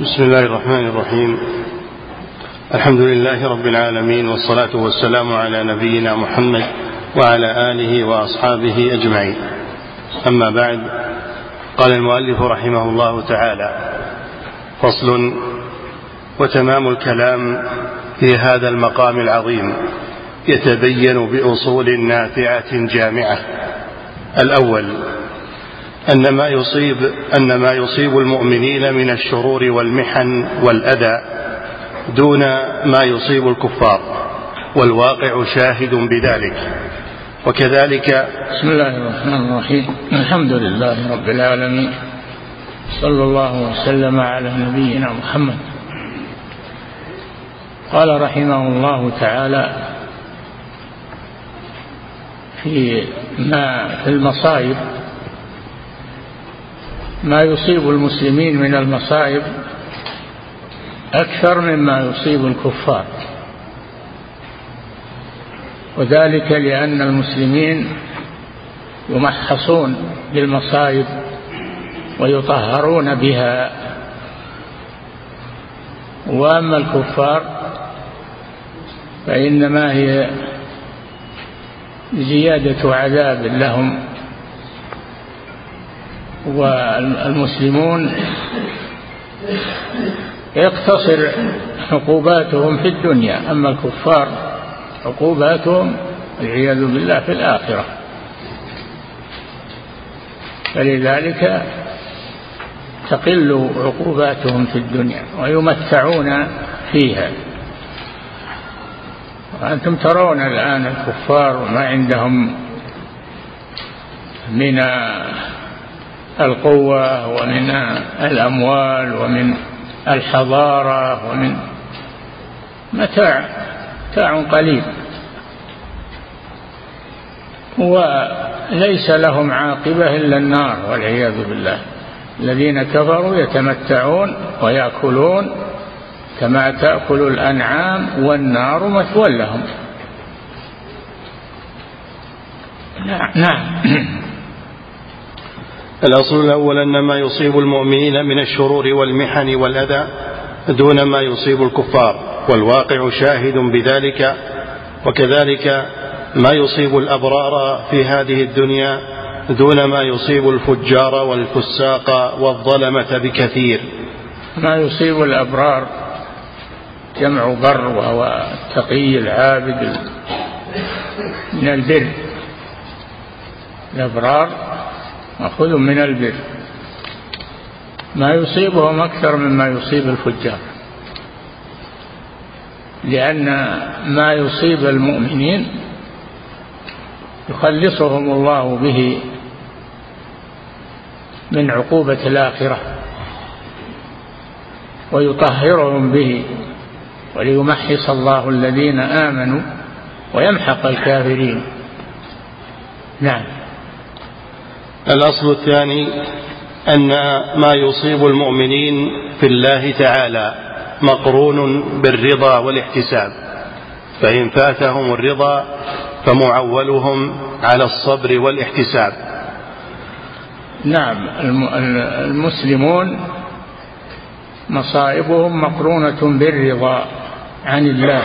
بسم الله الرحمن الرحيم. الحمد لله رب العالمين والصلاة والسلام على نبينا محمد وعلى آله وأصحابه أجمعين. أما بعد قال المؤلف رحمه الله تعالى فصل وتمام الكلام في هذا المقام العظيم يتبين بأصول نافعة جامعة. الأول أن ما يصيب أن ما يصيب المؤمنين من الشرور والمحن والأذى دون ما يصيب الكفار والواقع شاهد بذلك. وكذلك بسم الله الرحمن الرحيم. الحمد لله رب العالمين. صلى الله وسلم على نبينا محمد. قال رحمه الله تعالى في ما في المصائب ما يصيب المسلمين من المصائب أكثر مما يصيب الكفار. وذلك لأن المسلمين يمحصون بالمصائب ويطهرون بها. وأما الكفار فإنما هي زيادة عذاب لهم. والمسلمون يقتصر عقوباتهم في الدنيا أما الكفار عقوباتهم والعياذ بالله في الآخرة. فلذلك تقل عقوباتهم في الدنيا ويمتعون فيها. وأنتم ترون الآن الكفار ما عندهم من القوة ومن الأموال ومن الحضارة ومن متاع متاع قليل. وليس لهم عاقبة إلا النار والعياذ بالله. الذين كفروا يتمتعون ويأكلون كما تأكل الأنعام والنار مثوى لهم. نعم. الأصل الأول أن ما يصيب المؤمنين من الشرور والمحن والأذى دون ما يصيب الكفار والواقع شاهد بذلك وكذلك ما يصيب الأبرار في هذه الدنيا دون ما يصيب الفجار والفساق والظلمة بكثير. ما يصيب الأبرار جمع بر وهو التقي العابد من البر. الأبرار مأخوذ من البر. ما يصيبهم أكثر مما يصيب الفجار. لأن ما يصيب المؤمنين يخلصهم الله به من عقوبة الآخرة. ويطهرهم به. وليمحص الله الذين آمنوا ويمحق الكافرين. نعم. الأصل الثاني أن ما يصيب المؤمنين في الله تعالى مقرون بالرضا والاحتساب. فإن فاتهم الرضا فمعولهم على الصبر والاحتساب. نعم المسلمون مصائبهم مقرونة بالرضا عن الله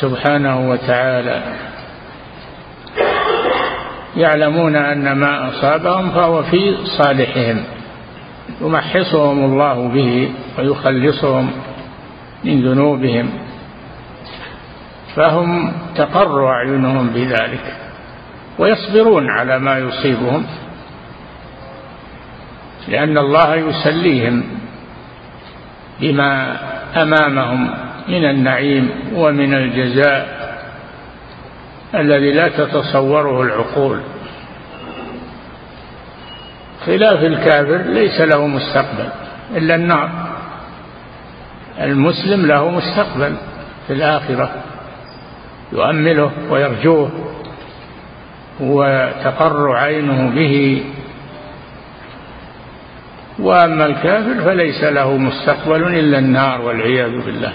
سبحانه وتعالى. يعلمون أن ما أصابهم فهو في صالحهم. يمحصهم الله به ويخلصهم من ذنوبهم. فهم تقر أعينهم بذلك ويصبرون على ما يصيبهم. لأن الله يسليهم بما أمامهم من النعيم ومن الجزاء الذي لا تتصوره العقول. خلاف الكافر ليس له مستقبل إلا النار. المسلم له مستقبل في الآخرة. يؤمله ويرجوه وتقر عينه به. وأما الكافر فليس له مستقبل إلا النار والعياذ بالله.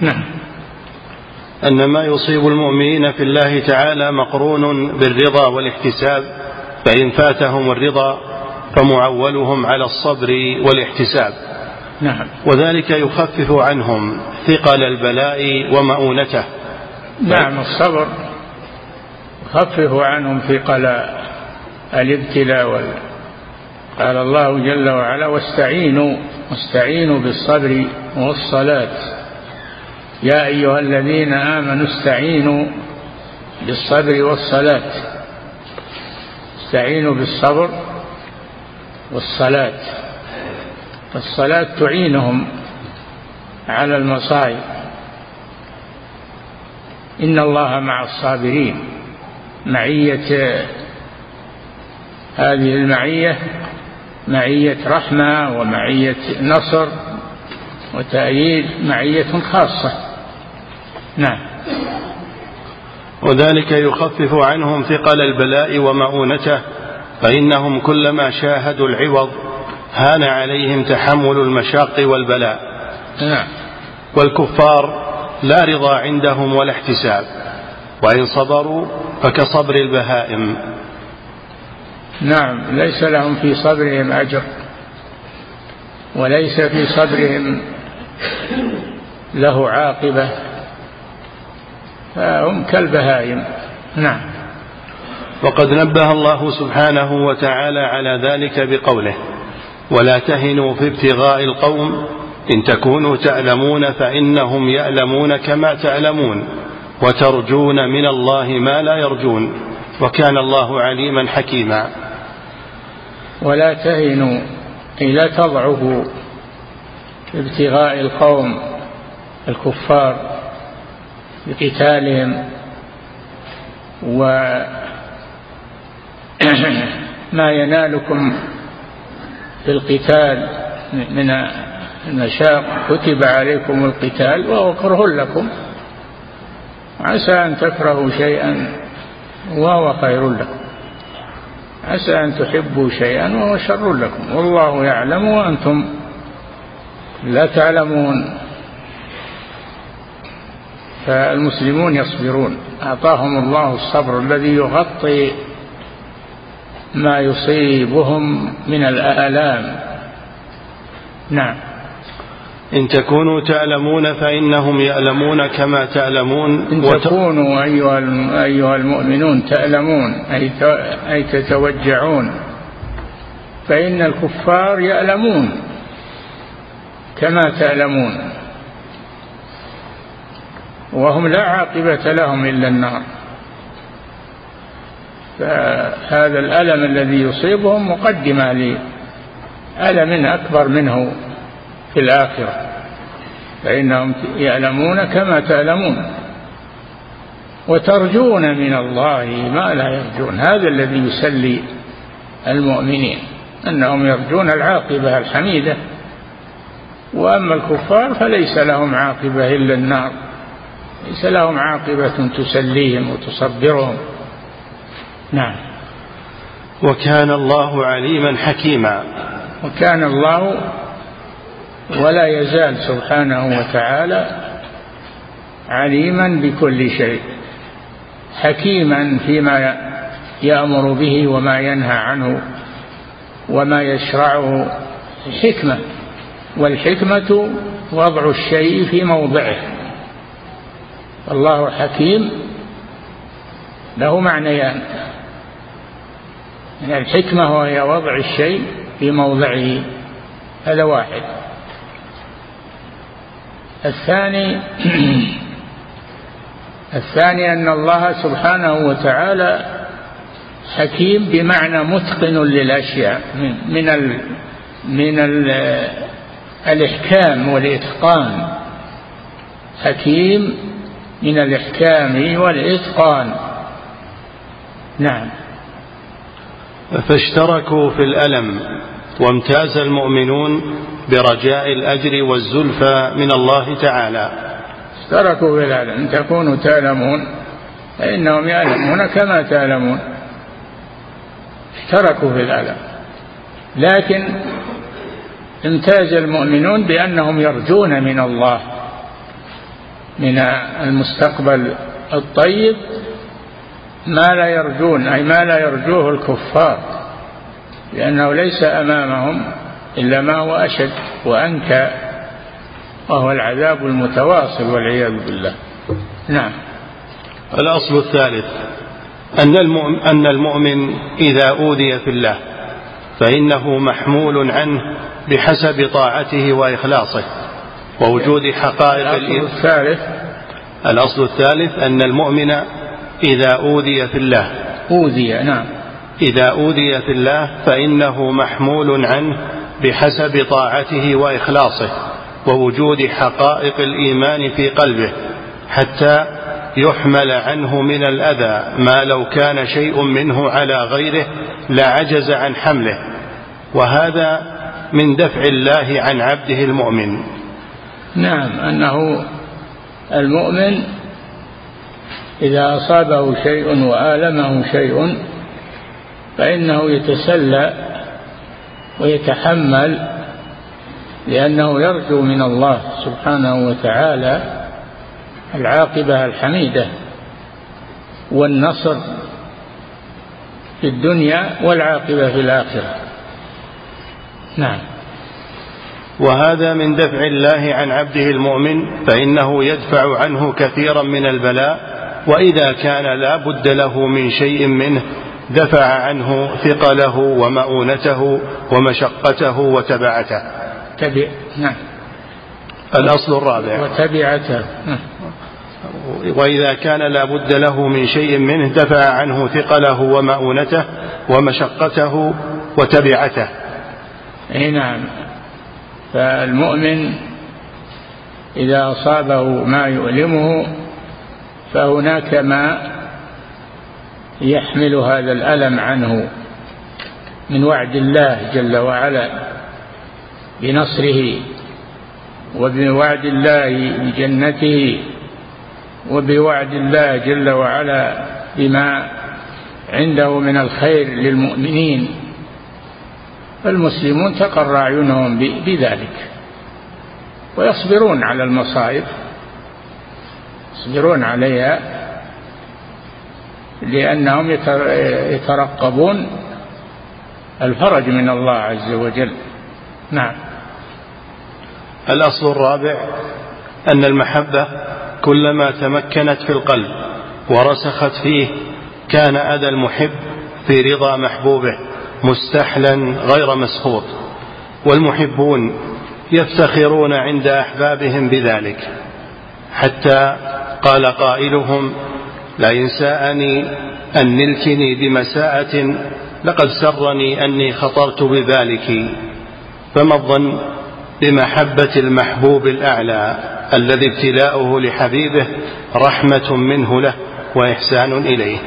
نعم. أن ما يصيب المؤمنين في الله تعالى مقرون بالرضا والاحتساب فإن فاتهم الرضا فمعولهم على الصبر والاحتساب. نعم. وذلك يخفف عنهم ثقل البلاء ومؤونته. نعم الصبر يخفف عنهم ثقل الابتلاء وال... قال الله جل وعلا واستعينوا واستعينوا بالصبر والصلاة. يا أيها الذين آمنوا استعينوا بالصبر والصلاة. استعينوا بالصبر والصلاة. الصلاة تعينهم على المصائب. إن الله مع الصابرين. معية هذه المعية معية رحمة ومعية نصر وتأييد معية خاصة. نعم. وذلك يخفف عنهم ثقل البلاء ومؤونته فإنهم كلما شاهدوا العوض هان عليهم تحمل المشاق والبلاء. نعم. والكفار لا رضا عندهم ولا احتساب وإن صبروا فكصبر البهائم. نعم ليس لهم في صبرهم أجر وليس في صبرهم له عاقبة. فهم كالبهائم. نعم. وقد نبه الله سبحانه وتعالى على ذلك بقوله ولا تهنوا في ابتغاء القوم إن تكونوا تألمون فإنهم يألمون كما تألمون وترجون من الله ما لا يرجون وكان الله عليما حكيما. ولا تهنوا أي لا تضعفوا في ابتغاء القوم الكفار. بقتالهم وما ينالكم في القتال من المشاق. كتب عليكم القتال وهو كره لكم. عسى أن تكرهوا شيئا وهو خير لكم. عسى أن تحبوا شيئا وهو شر لكم. والله يعلم وأنتم لا تعلمون. فالمسلمون يصبرون. أعطاهم الله الصبر الذي يغطي ما يصيبهم من الآلام. نعم. إن تكونوا تعلمون فإنهم يعلمون كما تعلمون. إن تكونوا أيها المؤمنون تعلمون أي تتوجعون فإن الكفار يعلمون كما تعلمون. وهم لا عاقبة لهم إلا النار. فهذا الألم الذي يصيبهم مقدمة لألم أكبر منه في الآخرة. فإنهم يعلمون كما تعلمون وترجون من الله ما لا يرجون. هذا الذي يسلي المؤمنين أنهم يرجون العاقبة الحميدة. وأما الكفار فليس لهم عاقبة إلا النار. ليس لهم عاقبة تسليهم وتصبرهم. نعم. وكان الله عليما حكيما. وكان الله ولا يزال سبحانه وتعالى عليما بكل شيء حكيما فيما يأمر به وما ينهى عنه وما يشرعه. حكمه والحكمة وضع الشيء في موضعه. الله حكيم. له معنيان. من الحكمة وهي وضع الشيء في موضعه. هذا واحد. الثاني الثاني أن الله سبحانه وتعالى حكيم بمعنى متقن للأشياء. من ال من ال الإحكام والإتقان. حكيم من الإحكام والإتقان. نعم. فاشتركوا في الألم وامتاز المؤمنون برجاء الأجر والزلفى من الله تعالى. اشتركوا في الألم. تكونوا تعلمون فإنهم يعلمون كما تعلمون. اشتركوا في الألم. لكن امتاز المؤمنون بأنهم يرجون من الله. من المستقبل الطيب ما لا يرجون أي ما لا يرجوه الكفار لأنه ليس أمامهم إلا ما هو أشد وأنكى وهو العذاب المتواصل والعياذ بالله. نعم. الأصل الثالث أن المؤمن, أن المؤمن إذا أوذي في الله فإنه محمول عنه بحسب طاعته وإخلاصه. ووجود حقائق الأصل الثالث. الأصل الثالث أن المؤمن إذا أوذي في الله. أوذي نعم. إذا أوذي في الله فإنه محمول عنه بحسب طاعته وإخلاصه ووجود حقائق الإيمان في قلبه حتى يحمل عنه من الأذى ما لو كان شيء منه على غيره لعجز عن حمله. وهذا من دفع الله عن عبده المؤمن. نعم أنه المؤمن إذا أصابه شيء وآلمه شيء فإنه يتسلى ويتحمل لأنه يرجو من الله سبحانه وتعالى العاقبة الحميدة والنصر في الدنيا والعاقبة في الآخرة. نعم. وهذا من دفع الله عن عبده المؤمن فإنه يدفع عنه كثيرا من البلاء وإذا كان لا بد له من شيء منه دفع عنه ثقله ومؤونته ومشقته وتبعته. تبع نعم. الأصل الرابع. وتبعته. وإذا كان لا بد له من شيء منه دفع عنه ثقله ومؤونته ومشقته وتبعته. نعم. فالمؤمن إذا أصابه ما يؤلمه فهناك ما يحمل هذا الألم عنه من وعد الله جل وعلا بنصره وبوعد الله بجنته وبوعد الله جل وعلا بما عنده من الخير للمؤمنين فالمسلمون تقر أعينهم بذلك. ويصبرون على المصائب. يصبرون عليها لأنهم يترقبون الفرج من الله عز وجل. نعم. الأصل الرابع أن المحبة كلما تمكنت في القلب ورسخت فيه كان أذى المحب في رضا محبوبه. مستحلا غير مسخوط والمحبون يفتخرون عند أحبابهم بذلك. حتى قال قائلهم لئن ساءني أن نلتني بمساءة لقد سرني أني خطرت بذلك فما الظن بمحبة المحبوب الأعلى الذي ابتلاؤه لحبيبه رحمة منه له وإحسان إليه.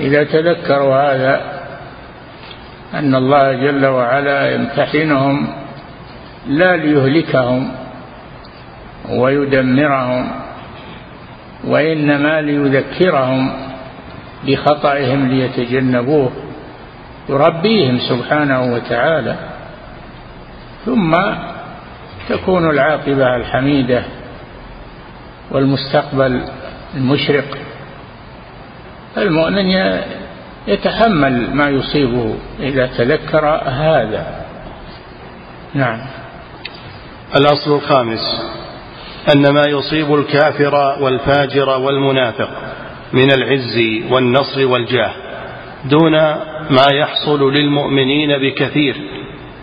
إذا تذكروا هذا أن الله جل وعلا يمتحنهم لا ليهلكهم ويدمرهم وإنما ليذكرهم بخطئهم ليتجنبوه يربيهم سبحانه وتعالى. ثم تكون العاقبة الحميدة والمستقبل المشرق. المؤمن يتحمل ما يصيبه إذا تذكر هذا. نعم. الأصل الخامس أن ما يصيب الكافر والفاجر والمنافق من العز والنصر والجاه دون ما يحصل للمؤمنين بكثير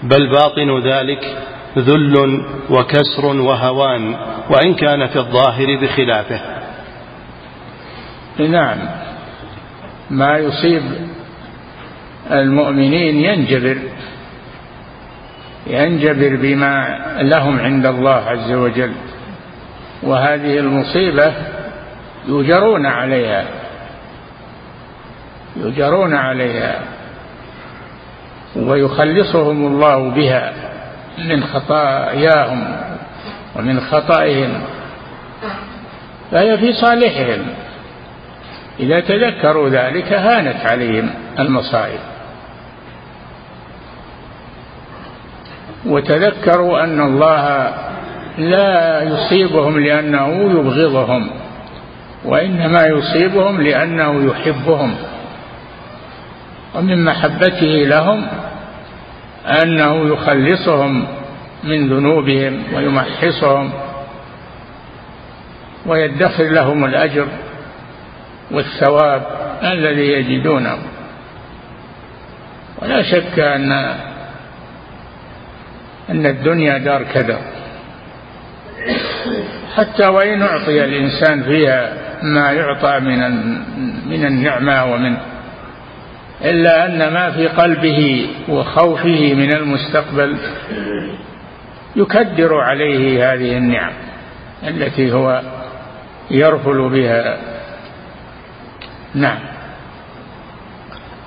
بل باطن ذلك ذل وكسر وهوان وإن كان في الظاهر بخلافه. نعم. ما يصيب المؤمنين ينجبر ينجبر بما لهم عند الله عز وجل. وهذه المصيبة يجرون عليها يجرون عليها ويخلصهم الله بها من خطاياهم ومن خطائهم فهي في صالحهم. إذا تذكروا ذلك هانت عليهم المصائب. وتذكروا أن الله لا يصيبهم لأنه يبغضهم وإنما يصيبهم لأنه يحبهم. ومن محبته لهم أنه يخلصهم من ذنوبهم ويمحصهم ويدخر لهم الأجر. والثواب الذي يجدونه. ولا شك أن أن الدنيا دار كدر حتى وإن أعطي الإنسان فيها ما يعطى من من النعمة ومن إلا أن ما في قلبه وخوفه من المستقبل يكدر عليه هذه النعم التي هو يرفل بها. نعم.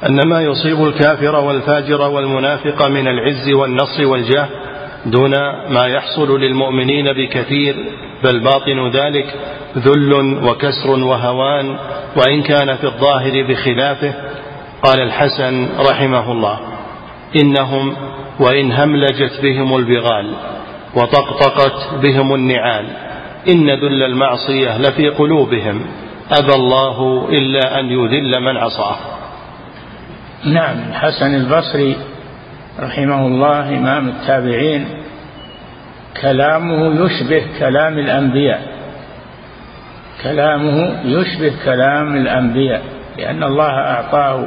أن ما يصيب الكافر والفاجر والمنافق من العز والنصر والجاه دون ما يحصل للمؤمنين بكثير بل باطن ذلك ذل وكسر وهوان وإن كان في الظاهر بخلافه قال الحسن رحمه الله. إنهم وإن هملجت بهم البغال وطقطقت بهم النعال إن ذل المعصية لفي قلوبهم. أبى الله إلا أن يذل من عصاه. نعم الحسن البصري رحمه الله إمام التابعين كلامه يشبه كلام الأنبياء. كلامه يشبه كلام الأنبياء لأن الله أعطاه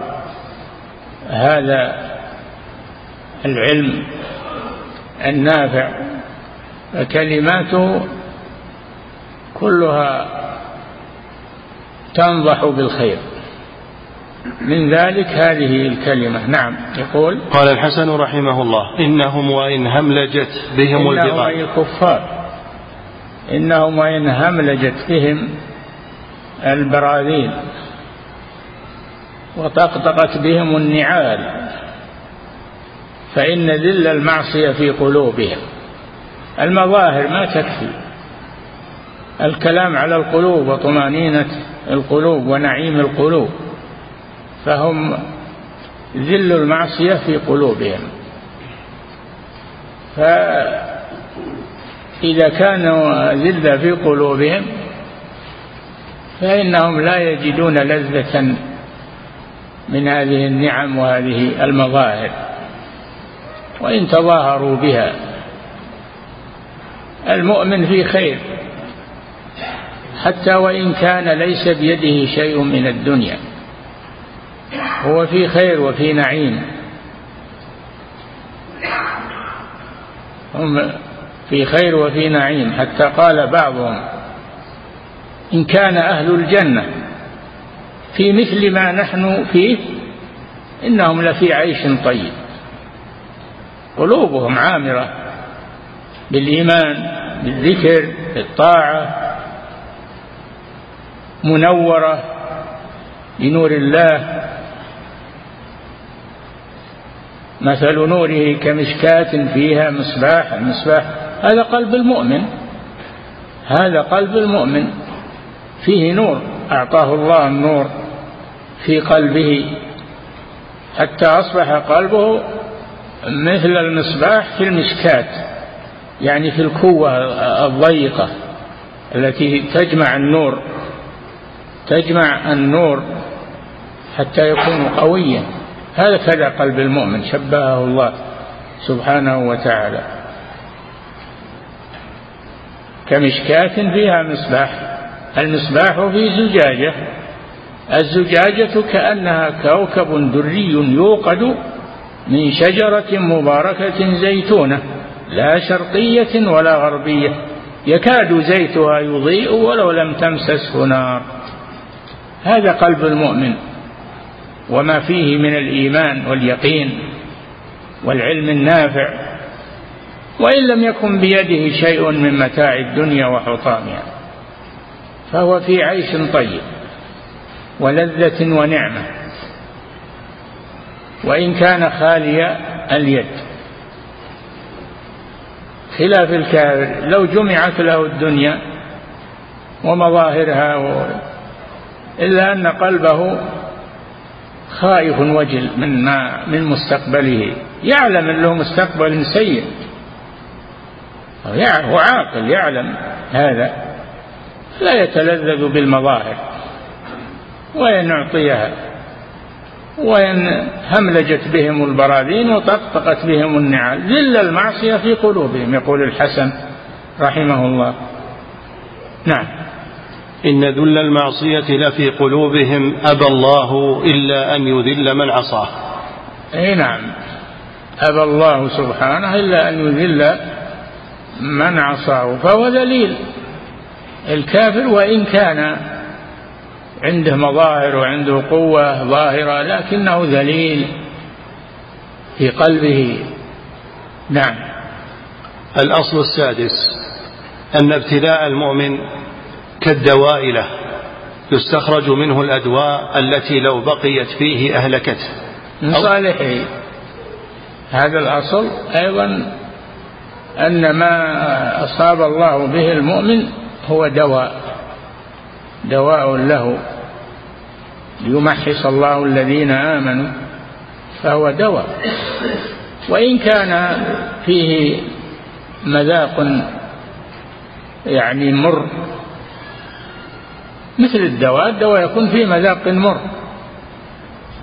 هذا العلم النافع فكلماته كلها تنضح بالخير. من ذلك هذه الكلمة. نعم يقول قال الحسن رحمه الله إنهم وإن هملجت بهم البغال إنهم الكفار. إنهم وإن هملجت بهم البراذيل. وطقطقت بهم النعال. فإن ذل المعصية في قلوبهم. المظاهر ما تكفي. الكلام على القلوب وطمأنينة. القلوب ونعيم القلوب فهم ذل المعصية في قلوبهم. فإذا كانوا ذل في قلوبهم فإنهم لا يجدون لذة من هذه النعم وهذه المظاهر وإن تظاهروا بها. المؤمن في خير. حتى وإن كان ليس بيده شيء من الدنيا. هو في خير وفي نعيم. هم في خير وفي نعيم. حتى قال بعضهم إن كان أهل الجنة في مثل ما نحن فيه إنهم لفي عيش طيب. قلوبهم عامرة بالإيمان بالذكر بالطاعة منورة بنور الله. مثل نوره كمشكاة فيها مصباح المصباح هذا قلب المؤمن. هذا قلب المؤمن. فيه نور. أعطاه الله النور في قلبه. حتى أصبح قلبه مثل المصباح في المشكاة يعني في الكوة الضيقة التي تجمع النور. تجمع النور حتى يكون قويا. هذا كذا قلب المؤمن شبهه الله سبحانه وتعالى. كمشكاة فيها مصباح المصباح في زجاجة. الزجاجة كأنها كوكب دري يوقد من شجرة مباركة زيتونة لا شرقية ولا غربية. يكاد زيتها يضيء ولو لم تمسسه نار. هذا قلب المؤمن وما فيه من الإيمان واليقين والعلم النافع وإن لم يكن بيده شيء من متاع الدنيا وحطامها فهو في عيش طيب ولذة ونعمة وإن كان خالي اليد خلاف الكافر لو جمعت له الدنيا ومظاهرها. إلا أن قلبه خائف وجل من ما من مستقبله. يعلم أن له مستقبل سيء. هو عاقل يعلم هذا. لا يتلذذ بالمظاهر. وإن أعطيها وإن هملجت بهم البراذين وطقطقت بهم النعال. ذل المعصية في قلوبهم يقول الحسن رحمه الله. نعم. إن ذل المعصية لفي قلوبهم أبى الله إلا أن يذل من عصاه. أي نعم. أبى الله سبحانه إلا أن يذل من عصاه. فهو ذليل. الكافر وإن كان عنده مظاهر وعنده قوة ظاهرة لكنه ذليل في قلبه. نعم. الأصل السادس أن ابتلاء المؤمن كالدواء له يستخرج منه الأدواء التي لو بقيت فيه أهلكته. من صالحه. هذا الأصل. أيضا أن ما أصاب الله به المؤمن هو دواء دواء له. ليمحص الله الذين آمنوا فهو دواء. وإن كان فيه مذاق يعني مر مثل الدواء الدواء يكون فيه مذاق مر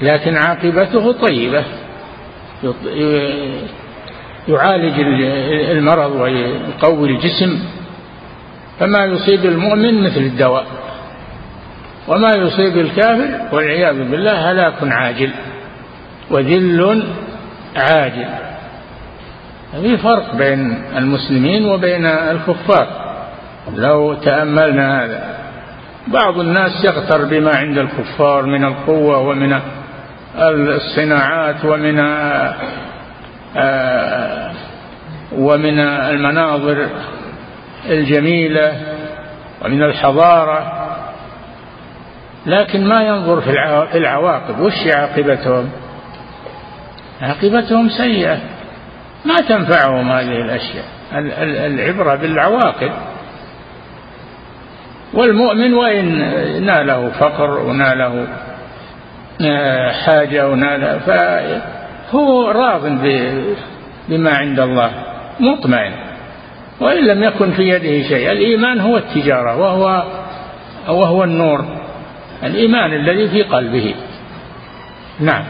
لكن عاقبته طيبة. يعالج المرض ويقوي الجسم. فما يصيب المؤمن مثل الدواء. وما يصيب الكافر والعياذ بالله هلاك عاجل وذل عاجل. في فرق بين المسلمين وبين الكفار. لو تأملنا هذا. بعض الناس يغتر بما عند الكفار من القوة ومن الصناعات ومن آه، ومن المناظر الجميلة ومن الحضارة. لكن ما ينظر في العواقب. وش عاقبتهم؟ عاقبتهم سيئة. ما تنفعهم هذه الأشياء. العبرة بالعواقب. والمؤمن وإن ناله فقر وناله آه، حاجة وناله فهو راض بما عند الله مطمئن. وإن لم يكن في يده شيء الإيمان هو التجارة وهو وهو النور الإيمان الذي في قلبه. نعم.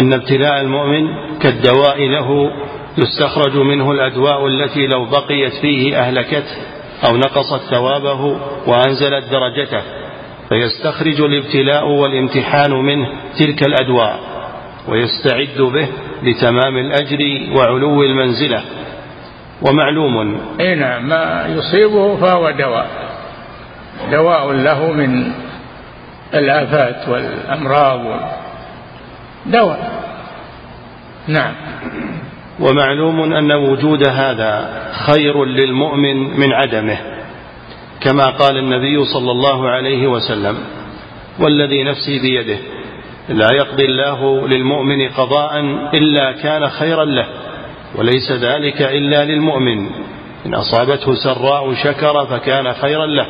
أن ابتلاء المؤمن كالدواء له يستخرج منه الأدواء التي لو بقيت فيه أهلكته أو نقصت ثوابه وأنزلت درجته فيستخرج الابتلاء والامتحان منه تلك الأدواء ويستعد به لتمام الأجر وعلو المنزلة. ومعلوم أي نعم ما يصيبه فهو دواء دواء له من الآفات والأمراض دواء. نعم. ومعلوم أن وجود هذا خير للمؤمن من عدمه كما قال النبي صلى الله عليه وسلم والذي نفسي بيده لا يقضي الله للمؤمن قضاء إلا كان خيرا له وليس ذلك إلا للمؤمن إن أصابته سراء شكر فكان خيرا له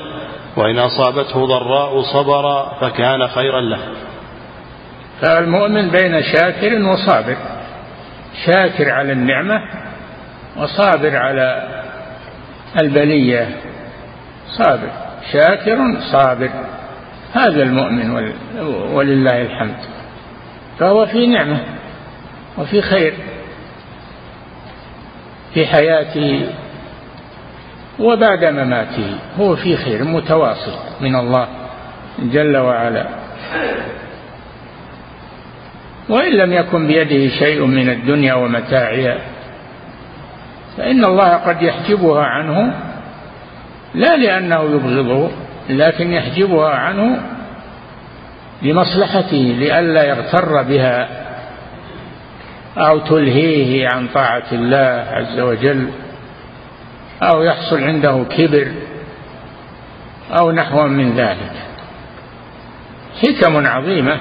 وإن أصابته ضراء صبر فكان خيرا له. فالمؤمن بين شاكر وصابر. شاكر على النعمة وصابر على البلية. صابر شاكر صابر. هذا المؤمن ولله الحمد. فهو في نعمة وفي خير في حياته وبعد مماته. هو في خير متواصل من الله جل وعلا. وإن لم يكن بيده شيء من الدنيا ومتاعها فإن الله قد يحجبها عنه لا لأنه يبغضه لكن يحجبها عنه لمصلحته لئلا يغتر بها أو تلهيه عن طاعة الله عز وجل أو يحصل عنده كبر أو نحو من ذلك. حكم عظيمة.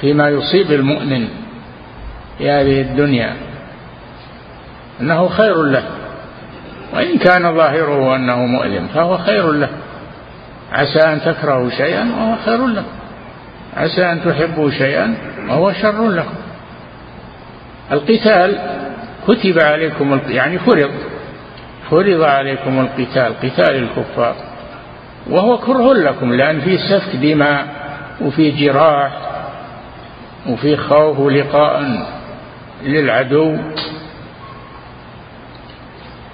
فيما يصيب المؤمن في هذه الدنيا أنه خير له وإن كان ظاهره أنه مؤلم فهو خير له. عسى أن تكرهوا شيئا وهو خير لكم عسى أن تحبوا شيئا وهو شر لكم القتال كتب عليكم يعني فرض فرض عليكم القتال قتال الكفار وهو كره لكم لأن فيه سفك دماء وفي جراح وفي خوف ولقاء للعدو.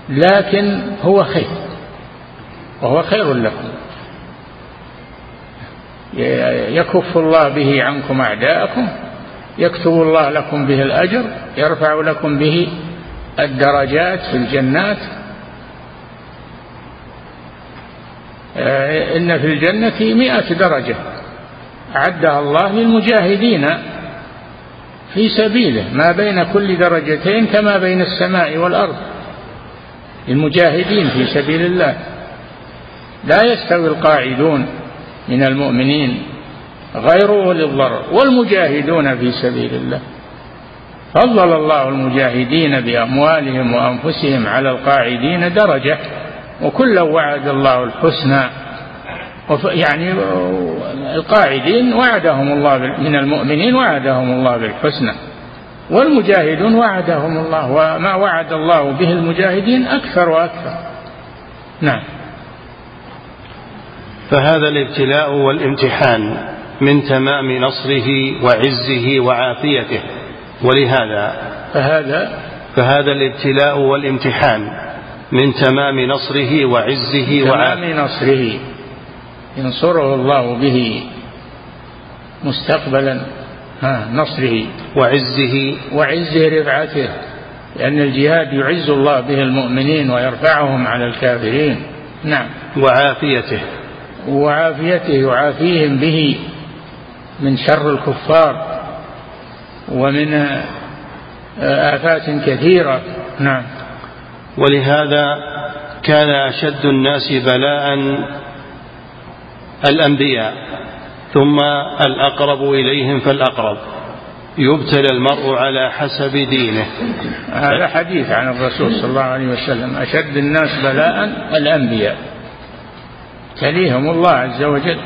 لكن هو خير وهو خير لكم. يكف الله به عنكم أعداءكم يكتب الله لكم به الأجر يرفع لكم به الدرجات في الجنات. إن في الجنة مئة درجة. أعدها الله للمجاهدين. في سبيله ما بين كل درجتين كما بين السماء والأرض. للمجاهدين في سبيل الله. لا يستوي القاعدون من المؤمنين غير أولي الضرر والمجاهدون في سبيل الله. فضل الله المجاهدين بأموالهم وأنفسهم على القاعدين درجة وكلا وعد الله الحسنى يعني القاعدين وعدهم الله من المؤمنين وعدهم الله بالحسنى. والمجاهدون وعدهم الله وما وعد الله به المجاهدين أكثر وأكثر. نعم. فهذا الابتلاء والامتحان من تمام نصره وعزه وعافيته. ولهذا فهذا فهذا الابتلاء والامتحان من تمام نصره وعزه تمام نصره. ينصره الله به مستقبلا ها نصره وعزه وعزه رفعته لأن الجهاد يعز الله به المؤمنين ويرفعهم على الكافرين. نعم. وعافيته. وعافيته يعافيهم به من شر الكفار ومن آفات كثيرة. نعم. ولهذا كان أشد الناس بلاء الأنبياء ثم الأقرب إليهم فالأقرب. يبتلى المرء على حسب دينه. هذا حديث عن الرسول صلى الله عليه وسلم. أشد الناس بلاء الأنبياء. تليهم الله عز وجل.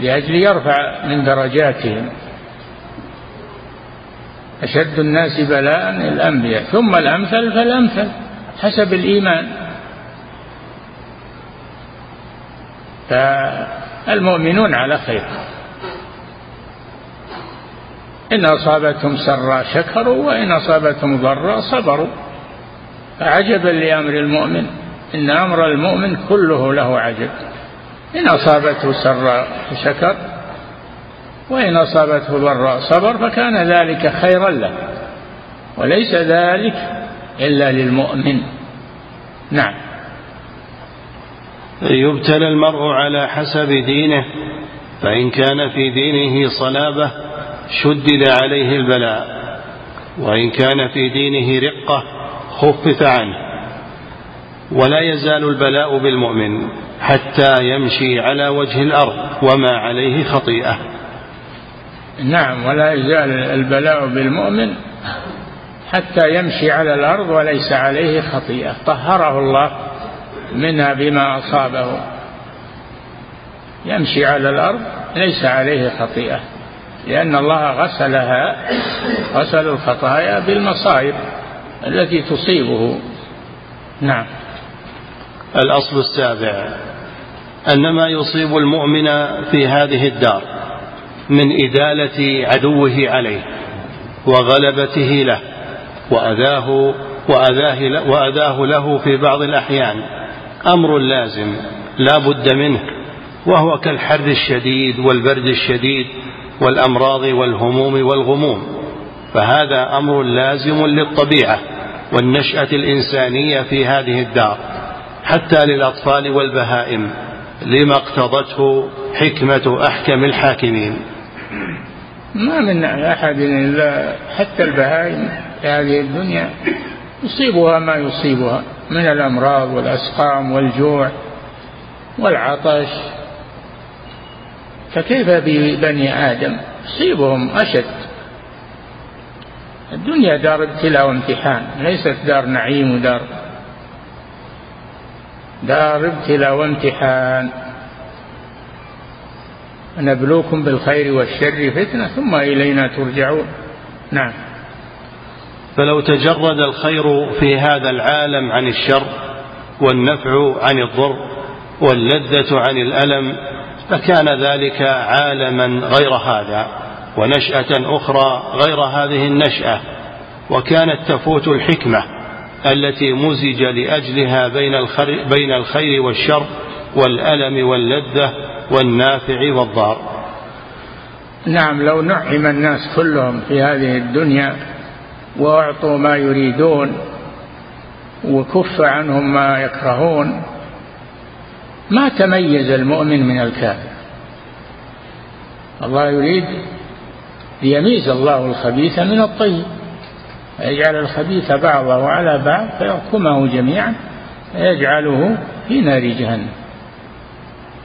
لأجل يرفع من درجاتهم. أشد الناس بلاء الأنبياء. ثم الأمثل فالأمثل. حسب الإيمان. فالمؤمنون على خير. إن أصابتهم سرا شكروا وإن أصابتهم ضرا صبروا. فعجبا لأمر المؤمن إن أمر المؤمن كله له عجب. إن أصابته سرا شكر وإن أصابته ضراء صبر فكان ذلك خيرا له. وليس ذلك إلا للمؤمن. نعم. يبتلى المرء على حسب دينه فإن كان في دينه صلابة شدد عليه البلاء وإن كان في دينه رقة خفف عنه. ولا يزال البلاء بالمؤمن حتى يمشي على وجه الأرض وما عليه خطيئة. نعم ولا يزال البلاء بالمؤمن حتى يمشي على الأرض وليس عليه خطيئة. طهره الله. منها بما أصابه. يمشي على الأرض ليس عليه خطيئة لأن الله غسلها غسل الخطايا بالمصائب التي تصيبه. نعم. الأصل السابع أن ما يصيب المؤمن في هذه الدار من إدالة عدوه عليه وغلبته له وأذاه وأذاه, وأذاه له في بعض الأحيان أمر لازم لا بد منه وهو كالحر الشديد والبرد الشديد والأمراض والهموم والغموم. فهذا أمر لازم للطبيعة والنشأة الإنسانية في هذه الدار حتى للأطفال والبهائم لما اقتضته حكمة أحكم الحاكمين. ما من أحد إلا حتى البهائم في هذه الدنيا يصيبها ما يصيبها. من الأمراض والأسقام والجوع والعطش. فكيف ببني آدم؟ يصيبهم أشد. الدنيا دار ابتلاء وامتحان ليست دار نعيم ودار دار ابتلاء وامتحان. نبلوكم بالخير والشر فتنة ثم إلينا ترجعون. نعم. فلو تجرد الخير في هذا العالم عن الشر والنفع عن الضر واللذة عن الألم لكان ذلك عالما غير هذا ونشأة أخرى غير هذه النشأة وكانت تفوت الحكمة التي مزج لأجلها بين بين الخير والشر والألم واللذة والنافع والضار. نعم لو نعم الناس كلهم في هذه الدنيا وأعطوا ما يريدون وكف عنهم ما يكرهون. ما تميز المؤمن من الكافر؟ الله يريد ليميز الله الخبيث من الطيب يجعل الخبيث بعضه على بعض فيحكمه جميعا فيجعله في نار جهنم.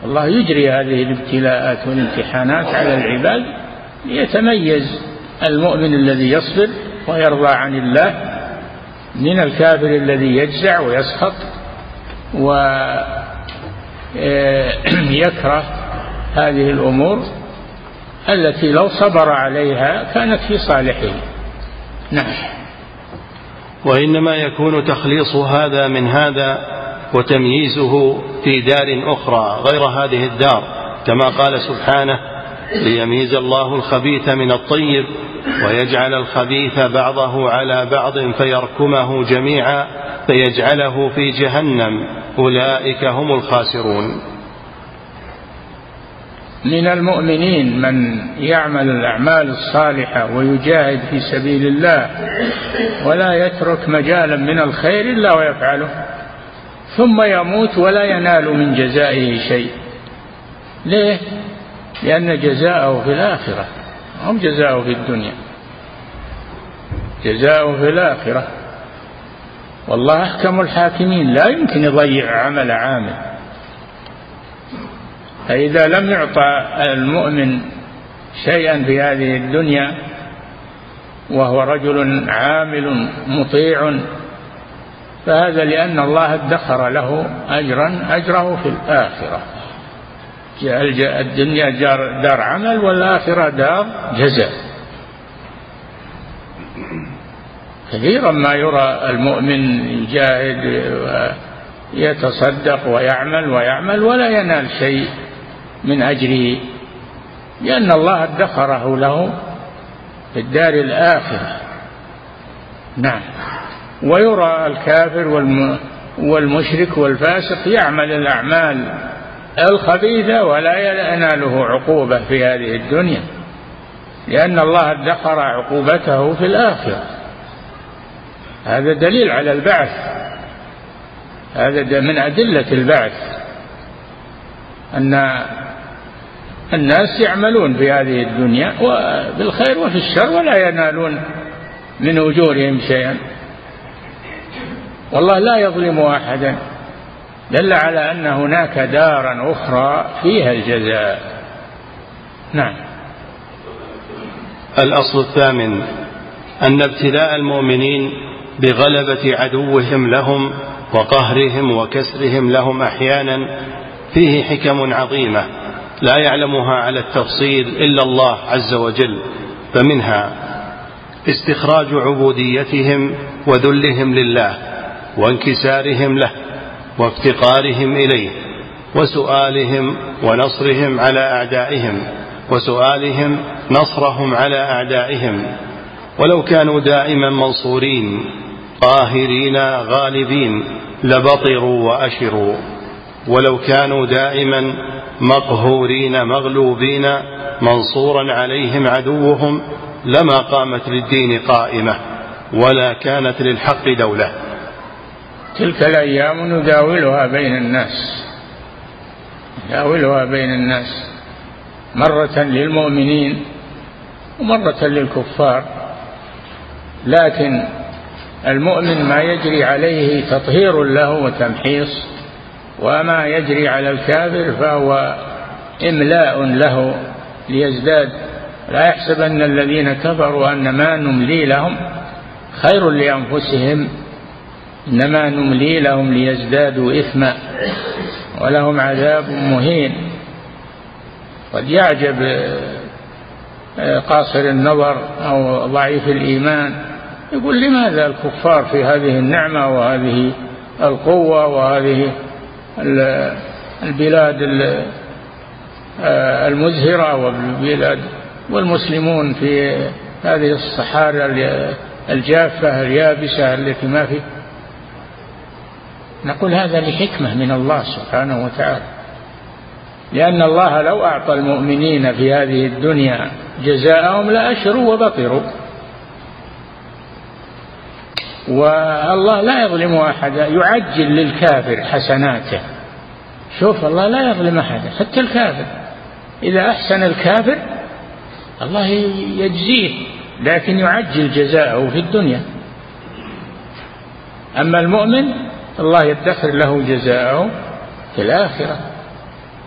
الله يجري هذه الابتلاءات والامتحانات على العباد ليتميز المؤمن الذي يصبر ويرضى عن الله من الكافر الذي يجزع ويسخط ويكره هذه الأمور التي لو صبر عليها كانت في صالحه. نعم. وإنما يكون تخليص هذا من هذا وتمييزه في دار أخرى غير هذه الدار كما قال سبحانه ليميز الله الخبيث من الطيب ويجعل الخبيث بعضه على بعض فيركمه جميعا فيجعله في جهنم. أولئك هم الخاسرون. من المؤمنين من يعمل الأعمال الصالحة ويجاهد في سبيل الله ولا يترك مجالا من الخير إلا ويفعله ثم يموت ولا ينال من جزائه شيء. ليه؟ لأن جزاءه في الآخرة هم جزاؤه في الدنيا. جزاؤه في الآخرة. والله أحكم الحاكمين لا يمكن يضيع عمل عامل. فإذا لم يعطى المؤمن شيئا في هذه الدنيا وهو رجل عامل مطيع فهذا لأن الله ادخر له أجرا أجره في الآخرة. الدنيا دار, دار عمل والآخرة دار جزاء. كثيرا ما يرى المؤمن يجاهد ويتصدق ويعمل ويعمل ولا ينال شيء من أجره لأن الله ادخره له في الدار الآخرة. نعم. ويرى الكافر والمشرك والفاسق يعمل الأعمال. الخبيثة ولا يناله عقوبة في هذه الدنيا لأن الله ادخر عقوبته في الآخرة. هذا دليل على البعث. هذا من أدلة البعث. أن الناس يعملون في هذه الدنيا بالخير وفي الشر ولا ينالون من أجورهم شيئا. والله لا يظلم أحدا. دل على أن هناك دارا أخرى فيها الجزاء. نعم. الأصل الثامن أن ابتلاء المؤمنين بغلبة عدوهم لهم وقهرهم وكسرهم لهم أحيانا فيه حكم عظيمة لا يعلمها على التفصيل إلا الله عز وجل فمنها استخراج عبوديتهم وذلهم لله وانكسارهم له. وافتقارهم إليه وسؤالهم ونصرهم على أعدائهم وسؤالهم نصرهم على أعدائهم. ولو كانوا دائما منصورين قاهرين غالبين لبطروا وأشروا. ولو كانوا دائما مقهورين مغلوبين منصورا عليهم عدوهم لما قامت للدين قائمة ولا كانت للحق دولة. تلك الأيام نداولها بين الناس نداولها بين الناس مرة للمؤمنين ومرة للكفار. لكن المؤمن ما يجري عليه تطهير له وتمحيص وما يجري على الكافر فهو إملاء له ليزداد. لا يحسبن الذين كفروا أن ما نملي لهم خير لأنفسهم إنما نملي لهم ليزدادوا إثما ولهم عذاب مهين. قد يعجب قاصر النظر أو ضعيف الإيمان يقول لماذا الكفار في هذه النعمة وهذه القوة وهذه البلاد آه، المزهرة والبلاد والمسلمون في هذه الصحارى الجافة اليابسة التي ما في؟ نقول هذا لحكمة من الله سبحانه وتعالى. لأن الله لو أعطى المؤمنين في هذه الدنيا جزاءهم لأشروا وبطروا. والله لا يظلم أحدا يعجل للكافر حسناته. شوف الله لا يظلم أحدا حتى الكافر. إذا أحسن الكافر الله يجزيه لكن يعجل جزاءه في الدنيا. أما المؤمن الله يدخر له جزاءه في الآخرة.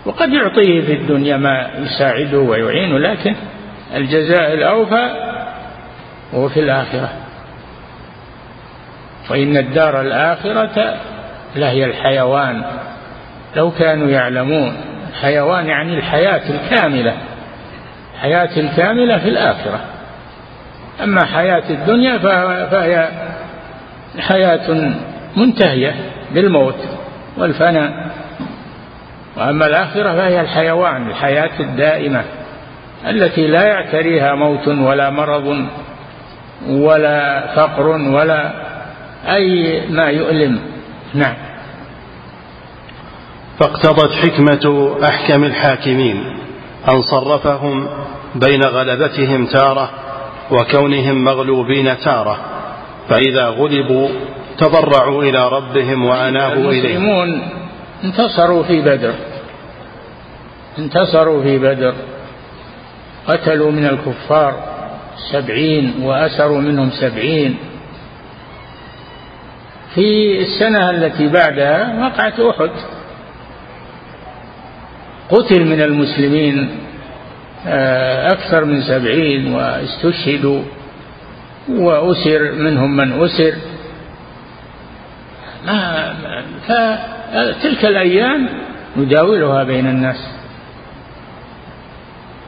وقد يعطيه في الدنيا ما يساعده ويعينه لكن الجزاء الأوفى هو في الآخرة. وإن الدار الآخرة لهي الحيوان. لو كانوا يعلمون الحيوان يعني الحياة الكاملة الحياة الكاملة في الآخرة. أما حياة الدنيا فهي حياة منتهية بالموت والفناء. وأما الآخرة فهي الحيوان الحياة الدائمة التي لا يعتريها موت ولا مرض ولا فقر ولا أي ما يؤلم. نعم. فاقتضت حكمة أحكم الحاكمين أن صرفهم بين غلبتهم تارة وكونهم مغلوبين تارة فإذا غلبوا تضرعوا إلى ربهم وأنابوا إليه. المسلمون انتصروا في بدر. انتصروا في بدر. قتلوا من الكفار سبعين وأسروا منهم سبعين. في السنة التي بعدها وقعت أحد. قتل من المسلمين آه، أكثر من سبعين واستشهدوا وأسر منهم من أسر. ما فتلك الأيام نداولها بين الناس.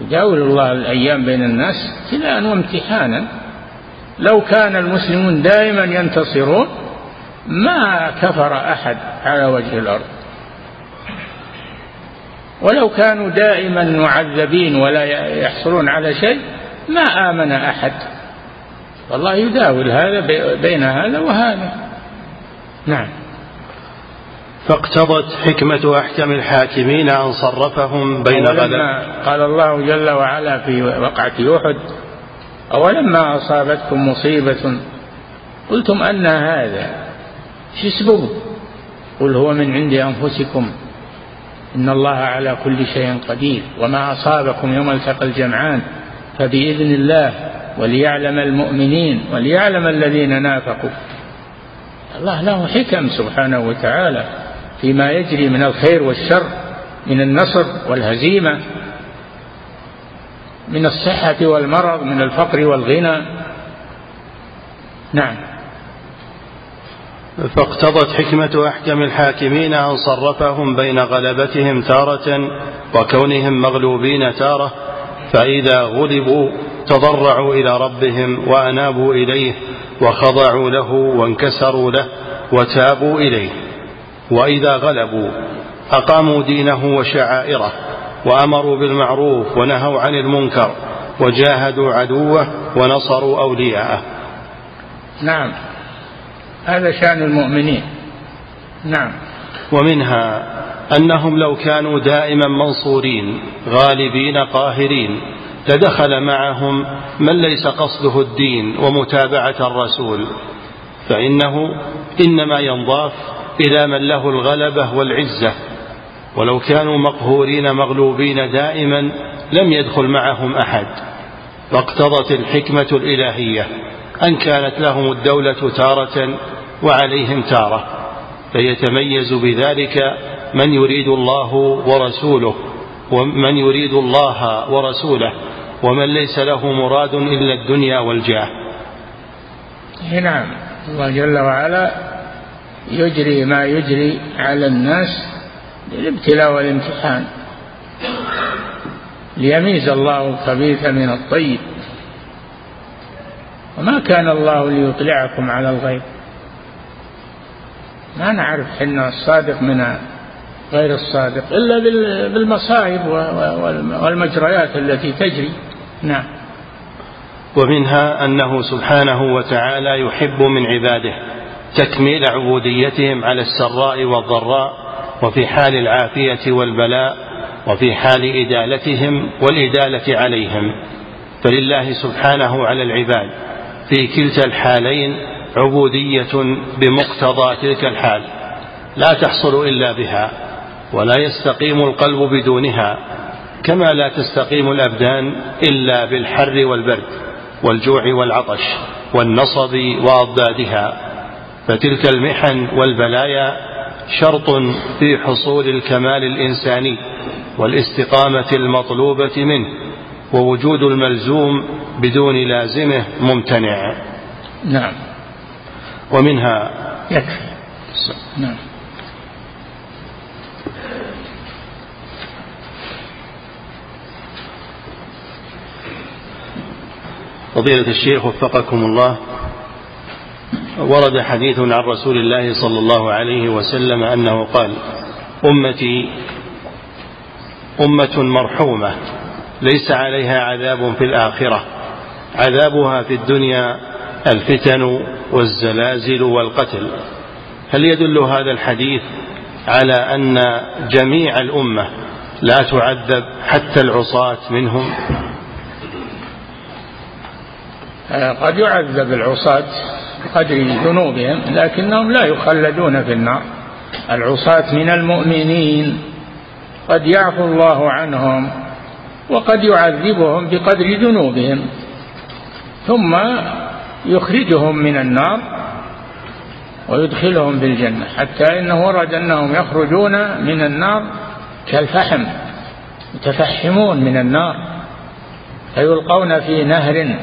يداول الله الأيام بين الناس ابتلاء وامتحانا. لو كان المسلمون دائما ينتصرون ما كفر أحد على وجه الأرض. ولو كانوا دائما معذبين ولا يحصلون على شيء ما آمن أحد. والله يداول هذا بين هذا وهذا. نعم. فاقتضت حكمة أحكم الحاكمين أن صرفهم بين غلب قال الله جل وعلا في وقعة أحد أولما أصابتكم مصيبة؟ قلتم أن هذا شو سببه قل هو من عند أنفسكم. إن الله على كل شيء قدير. وما أصابكم يوم التقى الجمعان فبإذن الله وليعلم المؤمنين وليعلم الذين نافقوا. الله له حكم سبحانه وتعالى فيما يجري من الخير والشر من النصر والهزيمة من الصحة والمرض من الفقر والغنى. نعم. فاقتضت حكمة أحكم الحاكمين أن صرفهم بين غلبتهم تارة وكونهم مغلوبين تارة فإذا غلبوا تضرعوا إلى ربهم وأنابوا إليه. وخضعوا له وانكسروا له وتابوا إليه. وإذا غلبوا أقاموا دينه وشعائره وأمروا بالمعروف ونهوا عن المنكر وجاهدوا عدوه ونصروا أولياءه. نعم. هذا شأن المؤمنين. نعم. ومنها أنهم لو كانوا دائما منصورين غالبين قاهرين لدخل معهم من ليس قصده الدين ومتابعة الرسول فإنه إنما ينضاف إلى من له الغلبة والعزة. ولو كانوا مقهورين مغلوبين دائما لم يدخل معهم أحد. فاقتضت الحكمة الإلهية أن كانت لهم الدولة تارة وعليهم تارة. فيتميز بذلك من يريد الله ورسوله ومن يريد الله ورسوله. ومن ليس له مراد إلا الدنيا والجاه. نعم. الله جل وعلا يجري ما يجري على الناس للابتلاء والامتحان. ليميز الله الخبيث من الطيب. وما كان الله ليطلعكم على الغيب. ما نعرف حنا الصادق من غير الصادق إلا بالمصائب والمجريات التي تجري. نعم. ومنها أنه سبحانه وتعالى يحب من عباده تكميل عبوديتهم على السراء والضراء وفي حال العافية والبلاء وفي حال إدالتهم والإدالة عليهم. فلله سبحانه على العباد في كلتا الحالين عبودية بمقتضى تلك الحال لا تحصل إلا بها ولا يستقيم القلب بدونها كما لا تستقيم الأبدان إلا بالحر والبرد والجوع والعطش والنصب وأضدادها فتلك المحن والبلايا شرط في حصول الكمال الإنساني والاستقامة المطلوبة منه ووجود الملزوم بدون لازمه ممتنع. نعم. ومنها يكفي. نعم. فضيلة الشيخ وفقكم الله ورد حديث عن رسول الله صلى الله عليه وسلم أنه قال أمتي أمة مرحومة ليس عليها عذاب في الآخرة عذابها في الدنيا الفتن والزلازل والقتل. هل يدل هذا الحديث على أن جميع الأمة لا تعذب حتى العصاة منهم؟ قد يعذب العصاة بقدر ذنوبهم لكنهم لا يخلدون في النار. العصاة من المؤمنين. قد يعفو الله عنهم وقد يعذبهم بقدر ذنوبهم ثم يخرجهم من النار ويدخلهم في الجنة حتى إنه ورد أنهم يخرجون من النار كالفحم يتفحمون من النار فيلقون في نهر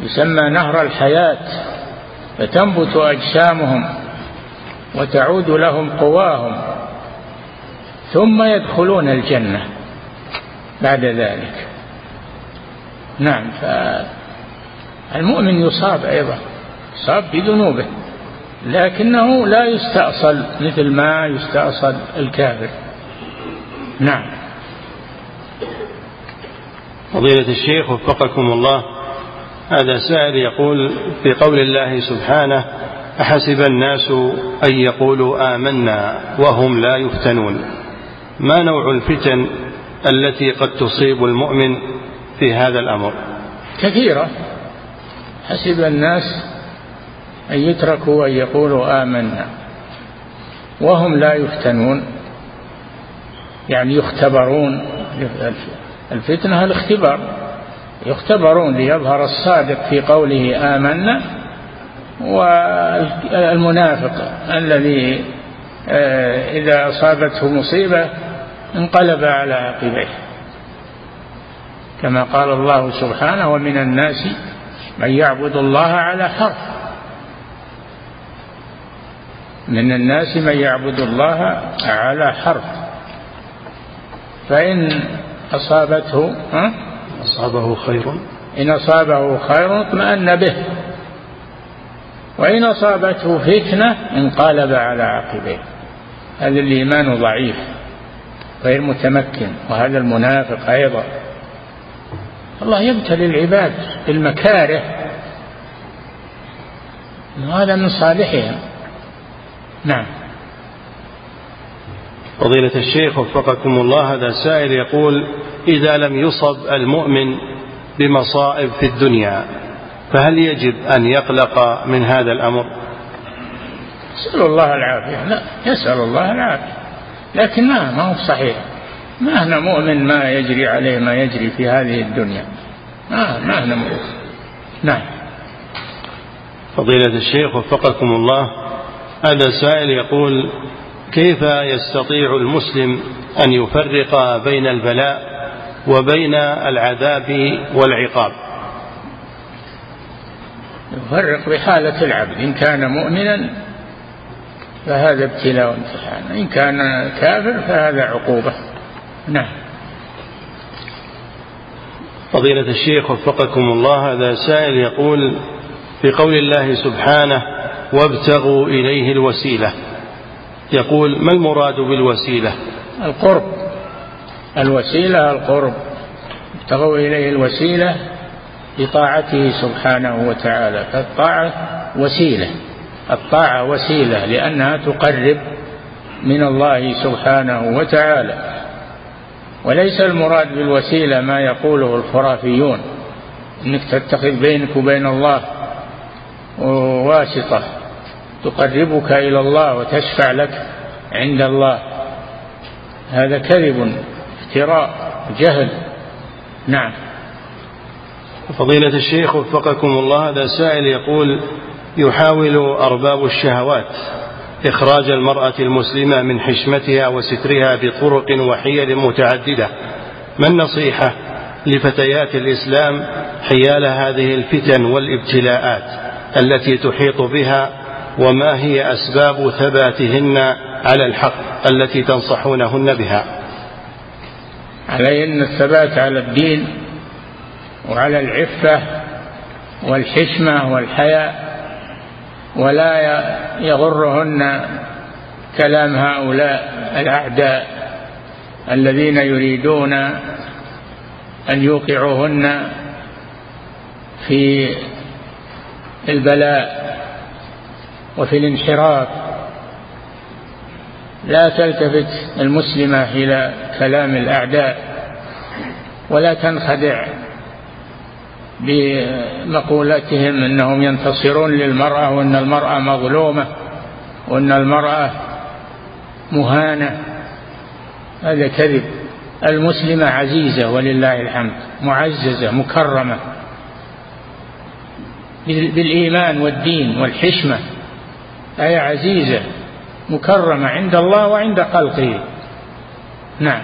يسمى نهر الحياة فتنبت أجسامهم وتعود لهم قواهم ثم يدخلون الجنة بعد ذلك. نعم فالمؤمن يصاب أيضا يصاب بذنوبه لكنه لا يستأصل مثل ما يستأصل الكافر. نعم. فضيلة الشيخ وفقكم الله هذا سائل يقول في قول الله سبحانه أحسب الناس أن يقولوا آمنا وهم لا يفتنون. ما نوع الفتن التي قد تصيب المؤمن في هذا الأمر؟ كثيرة. حسب الناس أن يتركوا أن يقولوا آمنا وهم لا يفتنون. يعني يختبرون الفتنة الاختبار. يختبرون ليظهر الصادق في قوله آمنا والمنافق الذي آه، إذا أصابته مصيبة انقلب على عقبيه. كما قال الله سبحانه ومن الناس من يعبد الله على حرف. من الناس من يعبد الله على حرف. فإن أصابته ها؟ أصابه خير؟ إن أصابه خير اطمأن به. وإن أصابته فتنة انقلب على عقبيه. هذا الإيمان ضعيف غير متمكن وهذا المنافق أيضا. الله يبتلي العباد بالمكاره. وهذا من صالحهم. نعم. فضيلة الشيخ وفقكم الله هذا سائل يقول إذا لم يصب المؤمن بمصائب في الدنيا فهل يجب أن يقلق من هذا الأمر؟ يسأل الله العافية. لا يسأل الله العافية. لكن ما ما هو صحيح. ما هنا مؤمن ما يجري عليه ما يجري في هذه الدنيا. ما ما هنا مؤمن. نعم. فضيلة الشيخ وفقكم الله هذا سائل يقول كيف يستطيع المسلم أن يفرق بين البلاء وبين العذاب والعقاب. يفرق بحالة العبد إن كان مؤمنا فهذا ابتلاء وامتحان إن كان كافر فهذا عقوبة. نعم. فضيلة الشيخ وفقكم الله هذا سائل يقول في قول الله سبحانه وابتغوا إليه الوسيلة يقول ما المراد بالوسيلة؟ القرب. الوسيلة القرب. ابتغوا إليه الوسيلة بطاعته سبحانه وتعالى. فالطاعة وسيلة. الطاعة وسيلة لأنها تقرب من الله سبحانه وتعالى. وليس المراد بالوسيلة ما يقوله الخرافيون. إنك تتخذ بينك وبين الله واسطة. تقربك إلى الله وتشفع لك عند الله. هذا كذب. افتراء جهل. نعم. فضيلة الشيخ وفقكم الله هذا سائل يقول يحاول أرباب الشهوات إخراج المرأة المسلمة من حشمتها وسترها بطرق وحيل متعددة. ما النصيحة لفتيات الإسلام حيال هذه الفتن والابتلاءات التي تحيط بها؟ وما هي أسباب ثباتهن على الحق التي تنصحونهن بها؟ عليهن الثبات على الدين وعلى العفة والحشمة والحياء ولا يغرهن كلام هؤلاء الأعداء الذين يريدون أن يوقعوهن في البلاء وفي الانحراف. لا تلتفت المسلمة إلى كلام الأعداء ولا تنخدع بمقولتهم إنهم ينتصرون للمرأة وإن المرأة مظلومة وإن المرأة مهانة. هذا كذب. المسلمة عزيزة ولله الحمد معززة مكرمة. بالإيمان والدين والحشمة. اي عزيزة. مكرمة عند الله وعند خلقه. نعم.